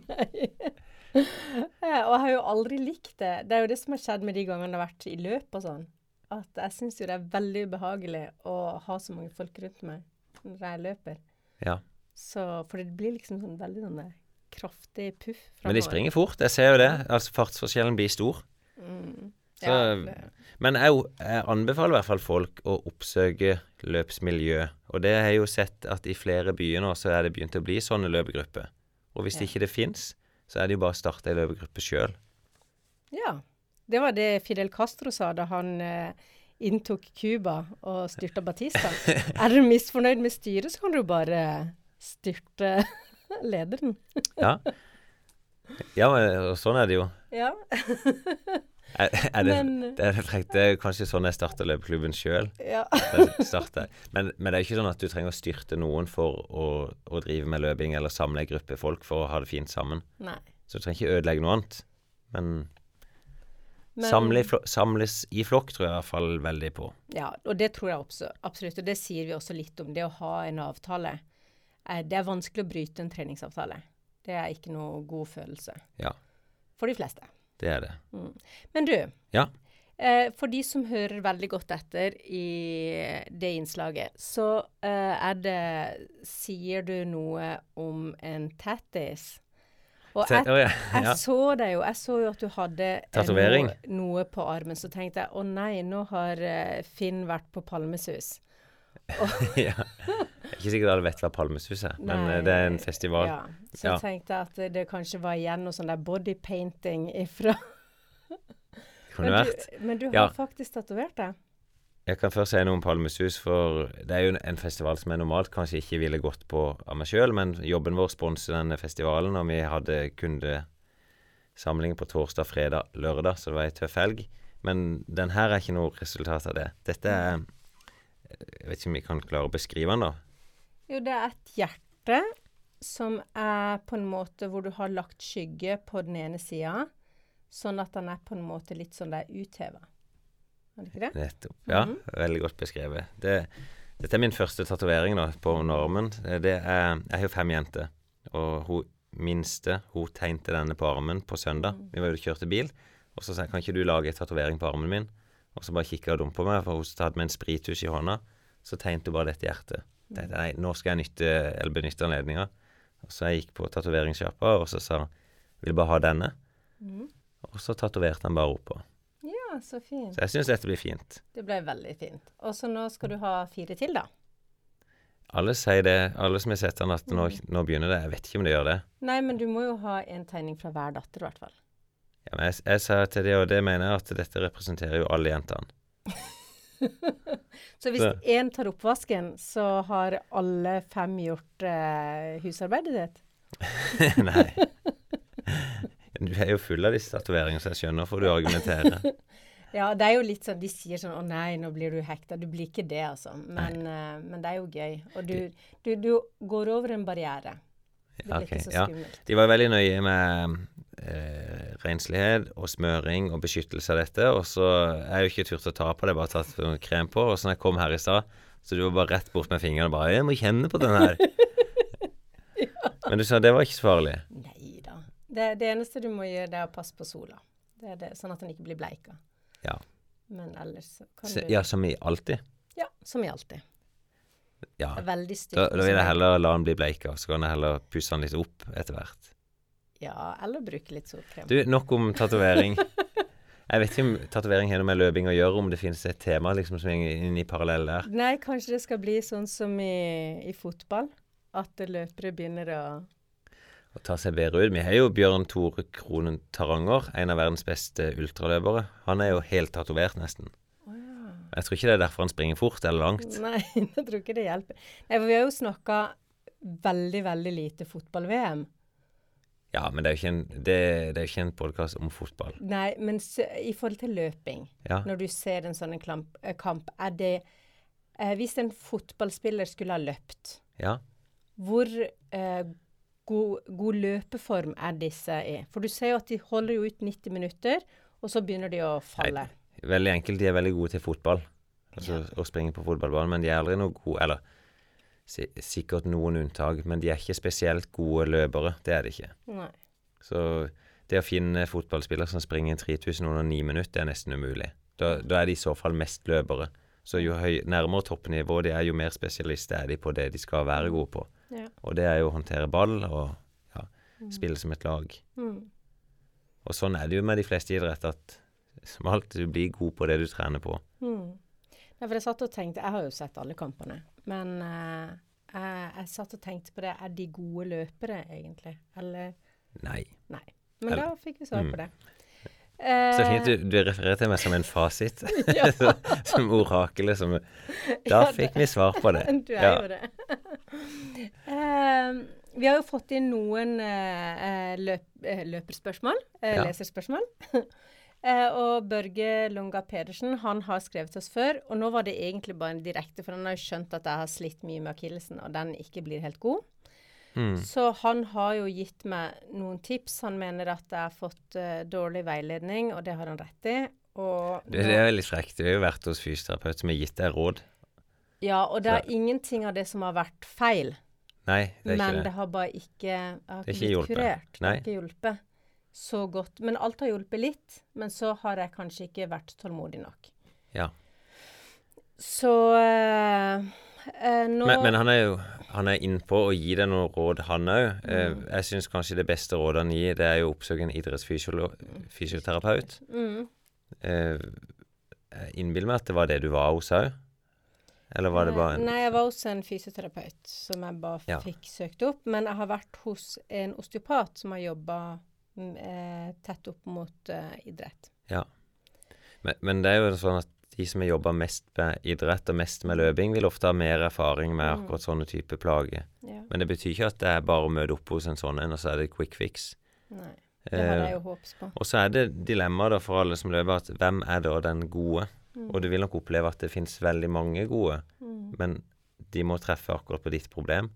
Speaker 1: Nei. Og jeg har jo aldri likt det. Det er jo det som har skjedd med de gangene det har vært i løp og sånn. At jeg syns jo det er veldig ubehagelig å ha så mange folk rundt meg når jeg løper.
Speaker 2: Ja.
Speaker 1: Så, for det blir liksom sånn veldig sånn kraftig puff
Speaker 2: Men de springer fort, jeg ser jo det. Altså Fartsforskjellen blir stor.
Speaker 1: Mm.
Speaker 2: Så,
Speaker 1: Ja,
Speaker 2: Men jeg, jeg anbefaler i hvert fall folk å oppsøke løpsmiljø. Og det har jeg jo sett at i flere byer nå så er det begynt å bli sånne løpegrupper. Og hvis
Speaker 1: Ja.
Speaker 2: ikke det fins, så er det jo bare å starte ei løpegruppe sjøl.
Speaker 1: ja. Det var det Fidel Castro sa da han eh, inntok Cuba og styrta Batista. *laughs* er du misfornøyd med styret, så kan du bare styrte *laughs* lederen.
Speaker 2: Ja. ja, men sånn er det jo.
Speaker 1: Ja. *laughs*
Speaker 2: Er, er det,
Speaker 1: Men-
Speaker 2: det, er det er kanskje sånn jeg starter løpeklubben sjøl.
Speaker 1: ja. *laughs*
Speaker 2: Men, men det er ikke sånn at du trenger å styrte noen for å, å drive med løping eller samle en gruppe folk for å ha det fint sammen.
Speaker 1: Nei.
Speaker 2: Så du trenger ikke ødelegge noe annet. Men,
Speaker 1: Men-
Speaker 2: samle i samles i flokk tror jeg i hvert fall veldig på.
Speaker 1: Ja, og det tror jeg også, absolutt. Og det sier vi også litt om. Det å ha en avtale. Det er vanskelig å bryte en treningsavtale. Det er ikke noe god følelse.
Speaker 2: Ja.
Speaker 1: For de fleste.
Speaker 2: Det er det.
Speaker 1: Men du,
Speaker 2: Ja.
Speaker 1: eh, for de som hører veldig godt etter i det innslaget, så eh, er det Sier du noe om en tattis? Og *laughs* jeg,
Speaker 2: ja.
Speaker 1: jeg så deg jo, jeg så jo at du hadde Noe, noe på armen. Så tenkte jeg å nei, nå har eh, Finn vært på Palmesus. *laughs*
Speaker 2: ja. Jeg er ikke sikkert alle vet hva Palmesus er, men
Speaker 1: Nei,
Speaker 2: eh, det er en festival.
Speaker 1: Ja. Så
Speaker 2: Ja.
Speaker 1: jeg tenkte at det, kanskje var igjen noe sånn der bodypainting ifra *laughs*
Speaker 2: Kunne
Speaker 1: men,
Speaker 2: vært.
Speaker 1: du, men du har
Speaker 2: Ja.
Speaker 1: faktisk tatovert det?
Speaker 2: Jeg kan først si noe om Palmesus, for det er jo en festival som jeg normalt kanskje ikke ville gått på av meg sjøl, men jobben vår sponser denne festivalen, og vi hadde kundesamling på torsdag, fredag, lørdag, så det var ei tøff helg. Men den her er ikke noe resultat av det. Dette er Jeg vet ikke om vi kan klare å beskrive den, da.
Speaker 1: Jo, det er et hjerte som er på en måte hvor du har lagt skygge på den ene sida, sånn at den er på en måte litt sånn der utheva. Er det ikke det?
Speaker 2: Nettopp. Ja,
Speaker 1: Mhm.
Speaker 2: veldig godt beskrevet. Det, dette er min første tatovering nå, på normen. Det er, jeg har jo fem jenter, og hun minste hun tegnte denne på armen på søndag. Vi var ute og kjørte bil, og så sa jeg kan ikke du lage en tatovering på armen min? Og så bare kikka hun dumt på meg, for hun hadde med en sprittusj i hånda. Så tegnet hun bare dette hjertet. Tenkte, nei, nå skal jeg nytte, eller benytte anledninga. Så jeg gikk på tatoveringssjappa, og så sa hun vil bare ha denne?
Speaker 1: Mm.
Speaker 2: Og så tatoverte han bare oppå.
Speaker 1: Ja, så fint.
Speaker 2: Så jeg syns dette blir fint.
Speaker 1: Det ble veldig fint. Og så nå skal du ha fire til, da?
Speaker 2: Alle sier det, alle som har sett den, at nå, nå begynner det. Jeg vet ikke om det gjør det.
Speaker 1: Nei, men du må jo ha en tegning fra hver datter, i hvert fall.
Speaker 2: Ja, men jeg, jeg sa til det, og det mener jeg at dette representerer jo alle jentene. *laughs*
Speaker 1: Så hvis én tar oppvasken, så har alle fem gjort eh, husarbeidet ditt? *laughs*
Speaker 2: Nei. Du er jo full av disse tatoveringene, så jeg skjønner hvorfor du argumenterer. *laughs*
Speaker 1: Ja, det er jo litt sånn De sier sånn 'Å nei, nå blir du hekta'. Du blir ikke det, altså. Men, uh, men det er jo gøy. Og du, du, du går over en barriere. Det blir
Speaker 2: okay,
Speaker 1: ikke så
Speaker 2: ja.
Speaker 1: skummelt.
Speaker 2: De var veldig nøye med eh, renslighet og smøring og beskyttelse av dette. Og så jeg jo ikke turt å ta på det, bare tatt krem på. Og så når jeg kom her i stad, så du var bare rett bort med fingrene og bare 'Jeg må kjenne på den her'. *laughs* Men du sa det var ikke så farlig.
Speaker 1: Nei da. Det, det eneste du må gjøre, det er å passe på sola. Det det, sånn at den ikke blir bleika.
Speaker 2: Ja.
Speaker 1: Men ellers så kan
Speaker 2: Så,
Speaker 1: du
Speaker 2: ja, som i alltid.
Speaker 1: Ja, som i alltid.
Speaker 2: Ja.
Speaker 1: Det er veldig
Speaker 2: Da, da vil jeg heller la den bli bleika, så kan jeg heller pusse den litt opp etter hvert.
Speaker 1: Ja, eller bruke litt solkrem.
Speaker 2: Du, nok om tatovering. *laughs* Jeg vet ikke om tatovering har noe med løping å gjøre, om det finnes et tema liksom som er inn i parallell der.
Speaker 1: Nei, kanskje det skal bli sånn som i, i fotball. At løpere begynner å
Speaker 2: Å ta seg bedre ut. Vi har jo Bjørn Tore Kronen Taranger, en av verdens beste ultraløpere. Han er jo helt tatovert, nesten. Jeg tror ikke det er derfor han springer fort eller langt.
Speaker 1: Nei, *laughs* jeg tror ikke det hjelper. Nei, for vi har jo snakka veldig, veldig lite fotball-VM.
Speaker 2: Ja, men det er jo ikke en, det, det ikke en podkast om fotball.
Speaker 1: Nei, men så, i forhold til løping,
Speaker 2: Ja.
Speaker 1: når du ser en sånn en klamp, eh, kamp, er det eh, Hvis en fotballspiller skulle ha løpt,
Speaker 2: Ja.
Speaker 1: hvor eh, god, god løpeform er disse i? For du ser jo at de holder jo ut 90 minutter, og så begynner de å falle.
Speaker 2: Nei, Veldig enkelt. De er veldig gode til fotball. Altså å springe på fotballbanen, men de er aldri noe gode Eller sikkert noen unntak, men de er ikke spesielt gode løpere. Det er de ikke.
Speaker 1: Nei.
Speaker 2: Så det å finne fotballspillere som springer 3000 under ni minutter, det er nesten umulig. Da, da er de i så fall mest løpere. Så jo høy, nærmere toppnivået de er, jo mer spesialister er de på det de skal være gode på.
Speaker 1: Ja.
Speaker 2: Og det er jo å håndtere ball og ja, spille som et lag.
Speaker 1: Mm.
Speaker 2: Og sånn er det jo med de fleste idretter, at som alt, du blir god på det du trener på.
Speaker 1: Mm. Nei, for jeg satt og tenkte Jeg har jo sett alle kampene. Men eh, jeg, jeg satt og tenkte på det. Er de gode løpere, egentlig? Eller
Speaker 2: Nei.
Speaker 1: Nei. Men
Speaker 2: Eller-
Speaker 1: da fikk vi svar
Speaker 2: Mm.
Speaker 1: på det.
Speaker 2: Så fint
Speaker 1: Eh,
Speaker 2: du, du refererer til meg som en fasit. *laughs*
Speaker 1: Ja. *laughs*
Speaker 2: som orakelet som Da
Speaker 1: Ja,
Speaker 2: fikk vi svar på det. *laughs*
Speaker 1: Du er
Speaker 2: Ja.
Speaker 1: jo det. uh, vi har jo fått inn noen eh, løp, løperspørsmål, uh,
Speaker 2: Ja.
Speaker 1: leserspørsmål. Eh, og Børge Lunga Pedersen han har skrevet oss før, og nå var det egentlig bare en direkte, for han har jo skjønt at jeg har slitt mye med akillesen, og den ikke blir helt god.
Speaker 2: Mm.
Speaker 1: Så han har jo gitt meg noen tips. Han mener at jeg har fått uh, dårlig veiledning, og det har han rett i. Og
Speaker 2: Det, det er veldig frekt. Du har jo vært hos fysioterapeut som har gitt deg råd.
Speaker 1: ja, og det
Speaker 2: Så-
Speaker 1: er ingenting av det som har vært feil.
Speaker 2: Nei, det er
Speaker 1: Men
Speaker 2: ikke
Speaker 1: det.
Speaker 2: Men det.
Speaker 1: har bare ikke har ikke
Speaker 2: ikke hjulpet.
Speaker 1: kurert. Det har ikke hjulpet så godt. Men alt har hjulpet litt. Men så har jeg kanskje ikke vært tålmodig nok.
Speaker 2: Ja.
Speaker 1: Så eh, eh, nå
Speaker 2: Men, men han er jo han er innpå å gi deg noen råd, han òg.
Speaker 1: Mm.
Speaker 2: jeg syns kanskje det beste rådet han gir, det er jo å oppsøke en idrettsfysioterapeut.
Speaker 1: mm,
Speaker 2: jeg innbiller meg at det var det du var hos òg. Eller var det bare en
Speaker 1: Nei, jeg var hos en fysioterapeut som jeg bare
Speaker 2: Ja.
Speaker 1: fikk søkt opp. Men jeg har vært hos en osteopat som har jobba eh, tett opp mot eh, idrett.
Speaker 2: men, men det er jo sånn at de som har jobba mest med idrett og mest med løping, vil ofte ha mer erfaring med
Speaker 1: Mm.
Speaker 2: akkurat sånne type plager.
Speaker 1: Ja.
Speaker 2: Men det betyr ikke at det er bare å møte opp hos en sånn en, og så er det quick fix.
Speaker 1: Nei. Det hadde
Speaker 2: Eh,
Speaker 1: jeg jo håpet på.
Speaker 2: og så er det dilemmaet for alle som løper, at hvem er da den gode?
Speaker 1: Mm.
Speaker 2: Og du vil nok oppleve at det finnes veldig mange gode,
Speaker 1: Mm.
Speaker 2: men de må treffe akkurat på ditt problem.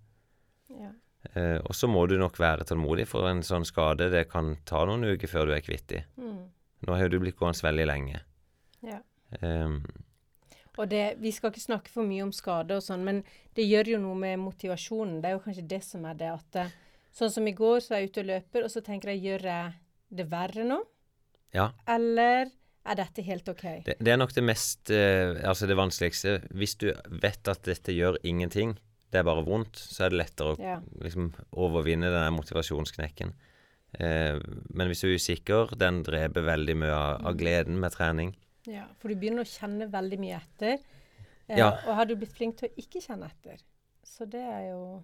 Speaker 1: Ja.
Speaker 2: Eh, og så må du nok være tålmodig, for en sånn skade det kan ta noen uker før du er kvitt de.
Speaker 1: Mm.
Speaker 2: Nå har du blitt gående veldig lenge.
Speaker 1: Ja.
Speaker 2: Ehm,
Speaker 1: Og det, vi skal ikke snakke for mye om skade og sånn, men det gjør jo noe med motivasjonen. Det er jo kanskje det som er det at det, Sånn som i går, så er jeg ute og løper, og så tenker jeg gjør jeg det verre nå?
Speaker 2: ja,
Speaker 1: Eller er dette helt OK?
Speaker 2: det, det er nok det mest eh, Altså det vanskeligste. Hvis du vet at dette gjør ingenting, det er bare vondt, så er det lettere å
Speaker 1: Ja.
Speaker 2: liksom overvinne den motivasjonsknekken. Eh, men hvis du er usikker, den dreper veldig mye av,
Speaker 1: Mm.
Speaker 2: av gleden med trening.
Speaker 1: ja. For du begynner å kjenne veldig mye etter. Eh,
Speaker 2: Ja.
Speaker 1: Og har du blitt flink til å ikke kjenne etter. Så det er jo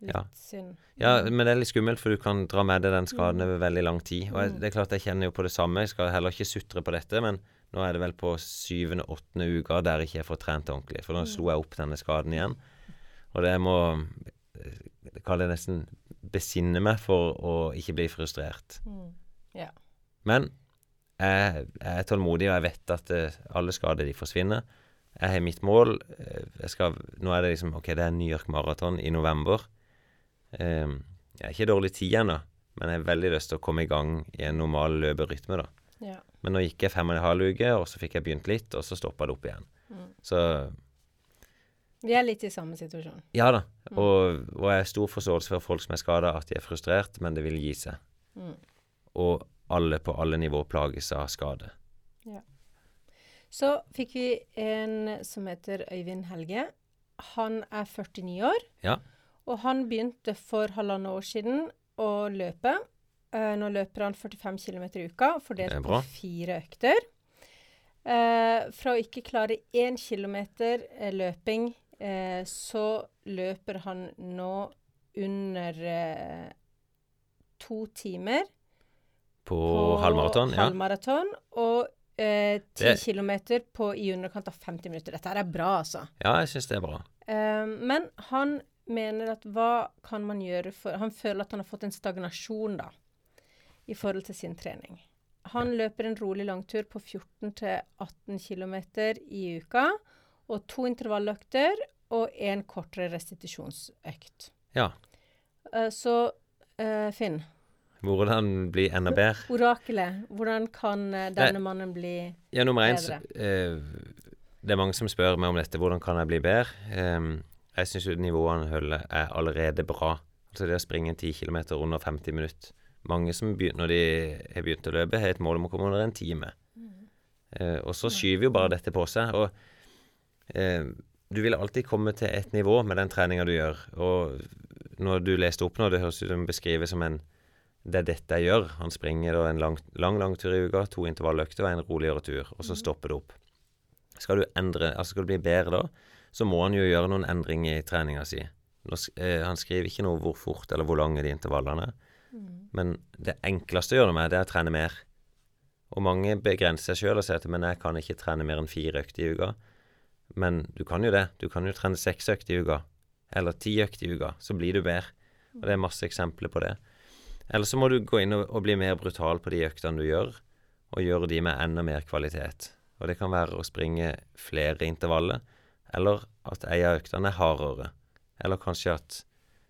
Speaker 1: litt
Speaker 2: Ja.
Speaker 1: synd.
Speaker 2: Ja, men det er litt skummelt, for du kan dra med deg den skaden
Speaker 1: Mm.
Speaker 2: over veldig lang tid. Og jeg,
Speaker 1: Mm.
Speaker 2: det er klart jeg kjenner jo på det samme. Jeg skal heller ikke sutre på dette, men nå er det vel på syvende-åttende uka der jeg ikke fått trent ordentlig. For nå
Speaker 1: Mm.
Speaker 2: slo jeg opp denne skaden igjen. Og det jeg må eh, kalle det nesten besinne meg for å ikke bli frustrert.
Speaker 1: Mm. Ja.
Speaker 2: Men jeg, jeg er tålmodig, og jeg vet at det, alle skader de forsvinner. Jeg har mitt mål. eh, Jeg skal, nå er det liksom OK, det er New York Marathon i november. Um, jeg er ikke dårlig tid ennå, men jeg har veldig lyst til å komme i gang i en normal løperytme, da.
Speaker 1: ja.
Speaker 2: Men nå gikk jeg fem og en halv uke, og så fikk jeg begynt litt, og så stoppa det opp igjen.
Speaker 1: Mm.
Speaker 2: Så
Speaker 1: Vi er litt i samme situasjon.
Speaker 2: ja da. Og, og jeg har stor forståelse for folk som er skada, at de er frustrert, men det vil gi seg.
Speaker 1: Mm.
Speaker 2: Og alle på alle nivå plages av skade. Ja.
Speaker 1: Så fikk vi en som heter Øyvind Helge. Han er 49 år.
Speaker 2: Ja.
Speaker 1: Og han begynte for halvannet år siden å løpe. Uh, nå løper han 45 km i uka, fordelt på fire økter. Uh, fra å ikke klare én kilometer eh, løping, eh, så løper han nå under eh, to timer
Speaker 2: På, halvmaraton. Ja.
Speaker 1: halvmaraton, og eh, ti
Speaker 2: Det-
Speaker 1: kilometer på i underkant av 50 minutter. Dette er bra, altså.
Speaker 2: ja, jeg syns det er bra.
Speaker 1: Eh, men han mener at hva kan man gjøre for Han føler at han har fått en stagnasjon, da, i forhold til sin trening. Han løper en rolig langtur på 14-18 km i uka, og to intervalløkter og en kortere restitusjonsøkt.
Speaker 2: Ja.
Speaker 1: Eh, så eh, Finn,
Speaker 2: Hvordan bli enda bedre?
Speaker 1: orakelet, hvordan kan eh, denne mannen bli
Speaker 2: Ja, nummer én Det er mange som spør meg om dette. Hvordan kan jeg bli bedre? Jeg syns han holder, er allerede bra. Altså det å springe 10 km under 50 minutter. Mange som begynner, når de har begynt å løpe, har et mål om å komme under en time. Eh, og så skyver jo bare dette på seg. Og eh, du vil alltid komme til et nivå med den treninga du gjør. Og når du leste opp nå, det høres ut som beskrives som en det er dette jeg gjør. Han springer en lang, lang, lang tur i uka, to intervalløkter og en roligere tur, og så stopper det opp. Skal du endre, altså skal du bli bedre da, så må han jo gjøre noen endringer i treninga si. Eh, han skriver ikke noe hvor fort eller hvor lange de intervallene er, men det enkleste å gjøre det med, det er å trene mer. Og mange begrenser seg sjøl og sier at men jeg kan ikke trene mer enn fire økter i uka. Men du kan jo det. Du kan jo trene seks økter i uka, eller ti økter i uka. Så blir du bedre. Og det er masse eksempler på det. Eller så må du gå inn og, og bli mer brutal på de øktene du gjør, og gjøre de med enda mer kvalitet. Og det kan være å springe flere intervaller, eller at ei av øktene er hardere. Eller kanskje at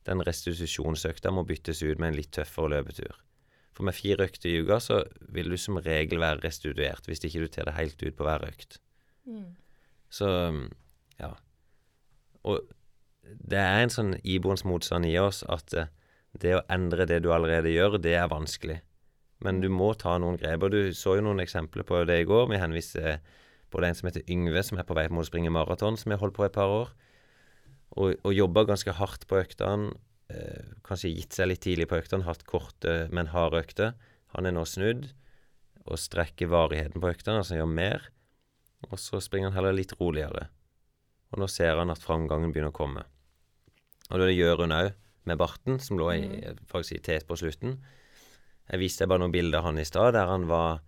Speaker 2: den restitusjonsøkta må byttes ut med en litt tøffere løpetur. For med fire økter i uka så vil du som regel være restituert, hvis ikke du tar det helt ut på hver økt. Så ja. Og det er en sånn iboende motstand i oss at eh, det å endre det du allerede gjør, det er vanskelig. Men du må ta noen grep. Og du så jo noen eksempler på det i går. Vi henviste både en som heter Yngve, som er på vei mot å springe maraton, som har holdt på et par år. Og, og jobba ganske hardt på øktene. Eh, kanskje gitt seg litt tidlig på øktene, hatt korte, men harde økter. Han er nå snudd og strekker varigheten på øktene, altså gjør mer. Og så springer han heller litt roligere. Og nå ser han at framgangen begynner å komme. Og det gjør hun òg, med barten, som lå i, faktisk i tet på slutten. Jeg viste bare noen bilder av han i stad, der han var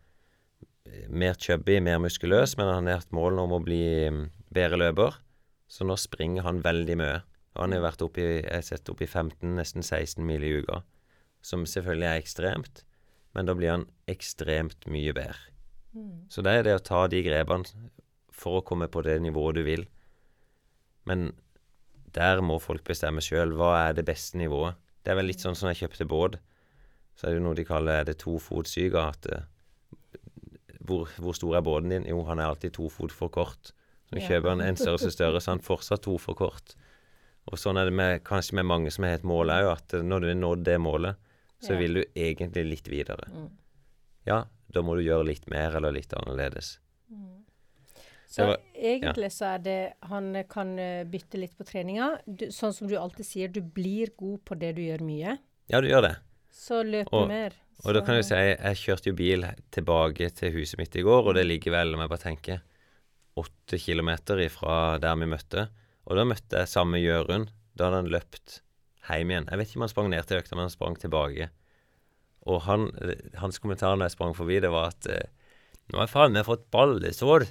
Speaker 2: mer chubby, mer muskuløs, men han har hatt mål om å bli mm, bedre løper. Så nå springer han veldig mye. Og han har vært oppe i, jeg har sett opp i 15, nesten 16 mil i uka. Som selvfølgelig er ekstremt, men da blir han ekstremt mye bedre. Så det er det å ta de grepene for å komme på det nivået du vil. Men der må folk bestemme sjøl. Hva er det beste nivået? Det er vel litt sånn som jeg kjøpte båt. Så er det noe de kaller er det tofotsyke. At hvor, hvor stor er båten din? Jo, han er alltid to fot for kort. Så
Speaker 1: Ja.
Speaker 2: kjøper han en størrelse større, så han fortsatt to for kort. Og sånn er det med, kanskje med mange som har et mål òg, at når du har nådd det målet, så
Speaker 1: Ja.
Speaker 2: vil du egentlig litt videre.
Speaker 1: Mm.
Speaker 2: Ja, da må du gjøre litt mer eller litt annerledes.
Speaker 1: Så
Speaker 2: Det var-
Speaker 1: egentlig så er det Han kan eh, bytte litt på treninga. Du, sånn som du alltid sier, du blir god på det du gjør mye.
Speaker 2: Ja, du gjør det.
Speaker 1: Så løp
Speaker 2: Og-
Speaker 1: mer.
Speaker 2: Og da kan du si, jeg kjørte jo bil tilbake til huset mitt i går, og det ligger vel, om jeg bare tenker, åtte kilometer ifra der vi møtte. Og da møtte jeg samme Jørund. Da hadde han løpt hjem igjen. Jeg vet ikke om han sprang ned til økta, men han sprang tilbake. Og han, hans kommentar når jeg sprang forbi, det var at eh, nå har jeg faen meg fått ballesår.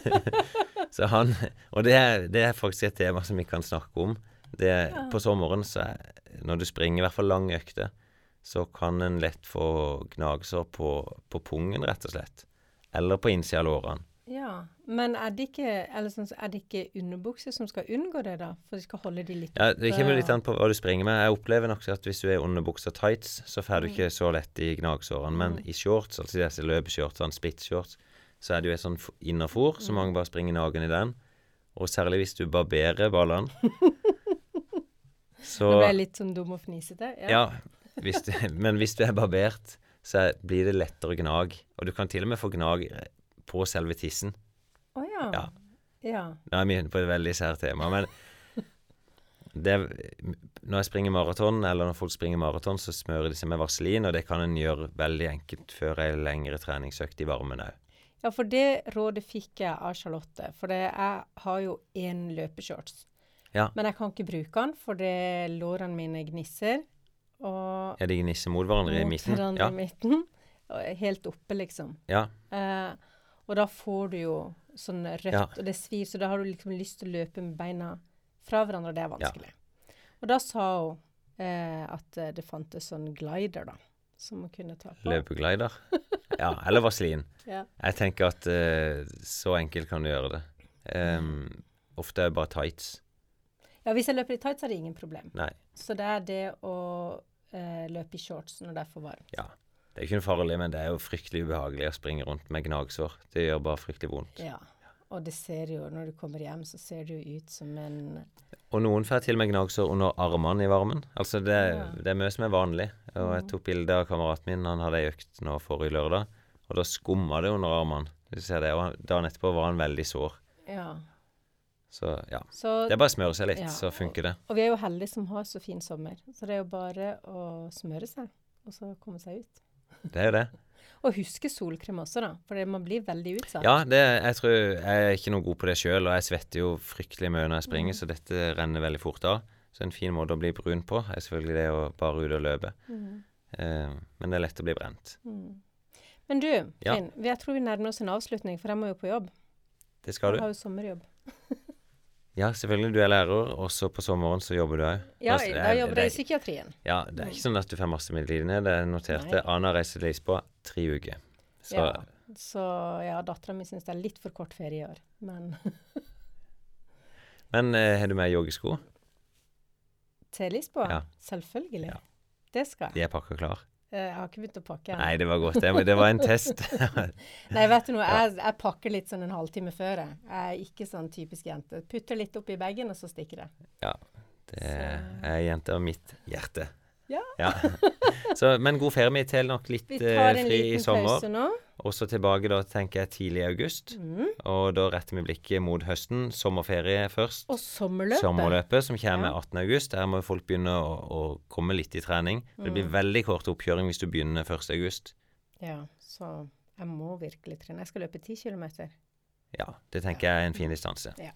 Speaker 2: *laughs* så han Og det er, det er faktisk et tema som vi kan snakke om. Det, er- På sommeren, så når du springer i hvert fall lange økter, så kan en lett få gnagsår på, på pungen, rett og slett. Eller på innsida av lårene.
Speaker 1: Ja. Men er det ikke eller sånn, det ikke underbukser som skal unngå det, da? For de skal holde de litt
Speaker 2: Ja, Det kommer litt
Speaker 1: og-
Speaker 2: an på hva du springer med. Jeg opplever nok at hvis du er underbuksa tights, så får du ikke så lett i gnagsårene. Men i shorts, altså disse løpeshortsene, spitshorts, så er det jo et sånn innerfor, så mange bare springer naken i den. Og særlig hvis du barberer ballene. Så *laughs*
Speaker 1: Nå ble jeg litt sånn dum og fnisete.
Speaker 2: Ja, hvis du, *laughs* men hvis du er barbert, så blir det lettere gnag. Og du kan til og med få gnag på selve tissen.
Speaker 1: Å ja.
Speaker 2: Ja.
Speaker 1: ja.
Speaker 2: Nå er vi inne på et veldig sært tema, men *laughs* det, når jeg springer maraton, eller når folk springer maraton, så smører de seg med vaselin, og det kan en gjøre veldig enkelt før ei lengre treningsøkt i varmen òg.
Speaker 1: Ja, for det rådet fikk jeg av Charlotte. For det, jeg har jo én løpeshorts.
Speaker 2: Ja.
Speaker 1: Men jeg kan ikke bruke den, for det lårene mine gnisser. Og
Speaker 2: ja, de gnisser mot hverandre i
Speaker 1: mot
Speaker 2: midten?
Speaker 1: hverandre
Speaker 2: Ja.
Speaker 1: i midten. Helt oppe, liksom.
Speaker 2: ja.
Speaker 1: Eh, og da får du jo sånn rødt,
Speaker 2: Ja.
Speaker 1: og det svir, så da har du liksom lyst til å løpe med beina fra hverandre, og det er vanskelig. Og da sa hun eh, at eh, det fantes sånn glider, da, som man kunne ta på.
Speaker 2: Løpeglider. Ja, eller vaselin. *laughs*
Speaker 1: Ja.
Speaker 2: Jeg tenker at eh, så enkelt kan du gjøre det. Um, ofte er det bare tights.
Speaker 1: ja, hvis jeg løper i tights, er det ingen problem.
Speaker 2: Nei.
Speaker 1: Så det er det å eh, løpe i shorts når det er for varmt.
Speaker 2: Ja. Det er ikke noe farlig, men det er jo fryktelig ubehagelig å springe rundt med gnagsår. Det gjør bare fryktelig vondt.
Speaker 1: Ja. Og det ser jo, når du kommer hjem, så ser det jo ut som en
Speaker 2: Og noen får til og med gnagsår under armene i varmen. Altså det,
Speaker 1: Ja.
Speaker 2: det er mye som er vanlig. Og jeg tok bilde av kameraten min, han hadde ei økt nå forrige lørdag, og da skumma det under armene. Og dagen etterpå var han veldig sår.
Speaker 1: Ja.
Speaker 2: Så ja.
Speaker 1: Så,
Speaker 2: Det er bare å smøre seg litt,
Speaker 1: Ja,
Speaker 2: så funker det.
Speaker 1: og vi er jo heldige som har så fin sommer. Så det er jo bare å smøre seg, og så komme seg ut.
Speaker 2: Det er jo det.
Speaker 1: Og huske solkrem også, da. For man blir veldig utsatt.
Speaker 2: Ja, det, jeg tror jeg er ikke noe god på det sjøl, og jeg svetter jo fryktelig mye når jeg springer,
Speaker 1: Mm.
Speaker 2: så dette renner veldig fort av. Så en fin måte å bli brun på er selvfølgelig det å bare ut og løpe.
Speaker 1: Mm.
Speaker 2: Eh, men det er lett å bli brent.
Speaker 1: Mm. Men du,
Speaker 2: Ja.
Speaker 1: Jeg tror vi nærmer oss en avslutning, for jeg må jo på jobb.
Speaker 2: Det skal
Speaker 1: Jeg
Speaker 2: du.
Speaker 1: har jo sommerjobb. *laughs*
Speaker 2: Ja, selvfølgelig. Du er lærer, og så på sommeren så jobber du òg.
Speaker 1: Ja,
Speaker 2: Altså,
Speaker 1: da jobber jeg i psykiatrien.
Speaker 2: Ja, det er ikke sånn at du får masse midlertidig. Det er notert. det.
Speaker 1: Nei.
Speaker 2: Ana reiser til Lisboa tre uker. Så
Speaker 1: Ja. Så ja, dattera mi syns det er litt for kort ferie i år. Men *laughs*
Speaker 2: Men eh, har du med joggesko?
Speaker 1: til Lisboa?
Speaker 2: Ja.
Speaker 1: Selvfølgelig.
Speaker 2: Ja.
Speaker 1: Det skal jeg.
Speaker 2: De er pakka klar?
Speaker 1: Eh, Jeg har ikke begynt å pakke ennå.
Speaker 2: Nei, det var godt. Det, var en test. *laughs*
Speaker 1: Nei, vet du noe, jeg, jeg pakker litt sånn en halvtime før. Jeg Jeg er ikke sånn typisk jente. Putter litt oppi bagen, og så stikker det.
Speaker 2: Det er jente av mitt hjerte.
Speaker 1: Ja. *laughs*
Speaker 2: Så, men god ferie. Vi teller nok litt
Speaker 1: Vi
Speaker 2: eh,
Speaker 1: tar en liten pause nå.
Speaker 2: Og så tilbake da, tenker jeg, tidlig i august.
Speaker 1: Mm.
Speaker 2: Og da retter vi blikket mot høsten. Sommerferie først.
Speaker 1: Og sommerløpet.
Speaker 2: Sommerløpet som kommer
Speaker 1: Ja.
Speaker 2: 18. august. Der må folk begynne å, å komme litt i trening. Det blir
Speaker 1: Mm.
Speaker 2: veldig kort oppkjøring hvis du begynner 1. august.
Speaker 1: Ja, så jeg må virkelig trene. Jeg skal løpe 10 kilometer.
Speaker 2: Ja, det tenker jeg er en fin distanse.
Speaker 1: Ja.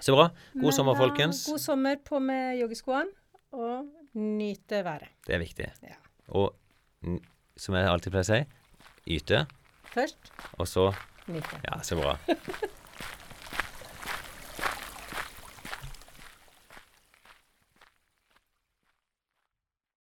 Speaker 2: Så bra. God
Speaker 1: Men
Speaker 2: sommer, folkens.
Speaker 1: God sommer på med joggeskoene, og nyte været.
Speaker 2: Det er viktig.
Speaker 1: Ja.
Speaker 2: Og som jeg alltid pleier å si, yte,
Speaker 1: Først
Speaker 2: og så
Speaker 1: nyte.
Speaker 2: Ja, så bra.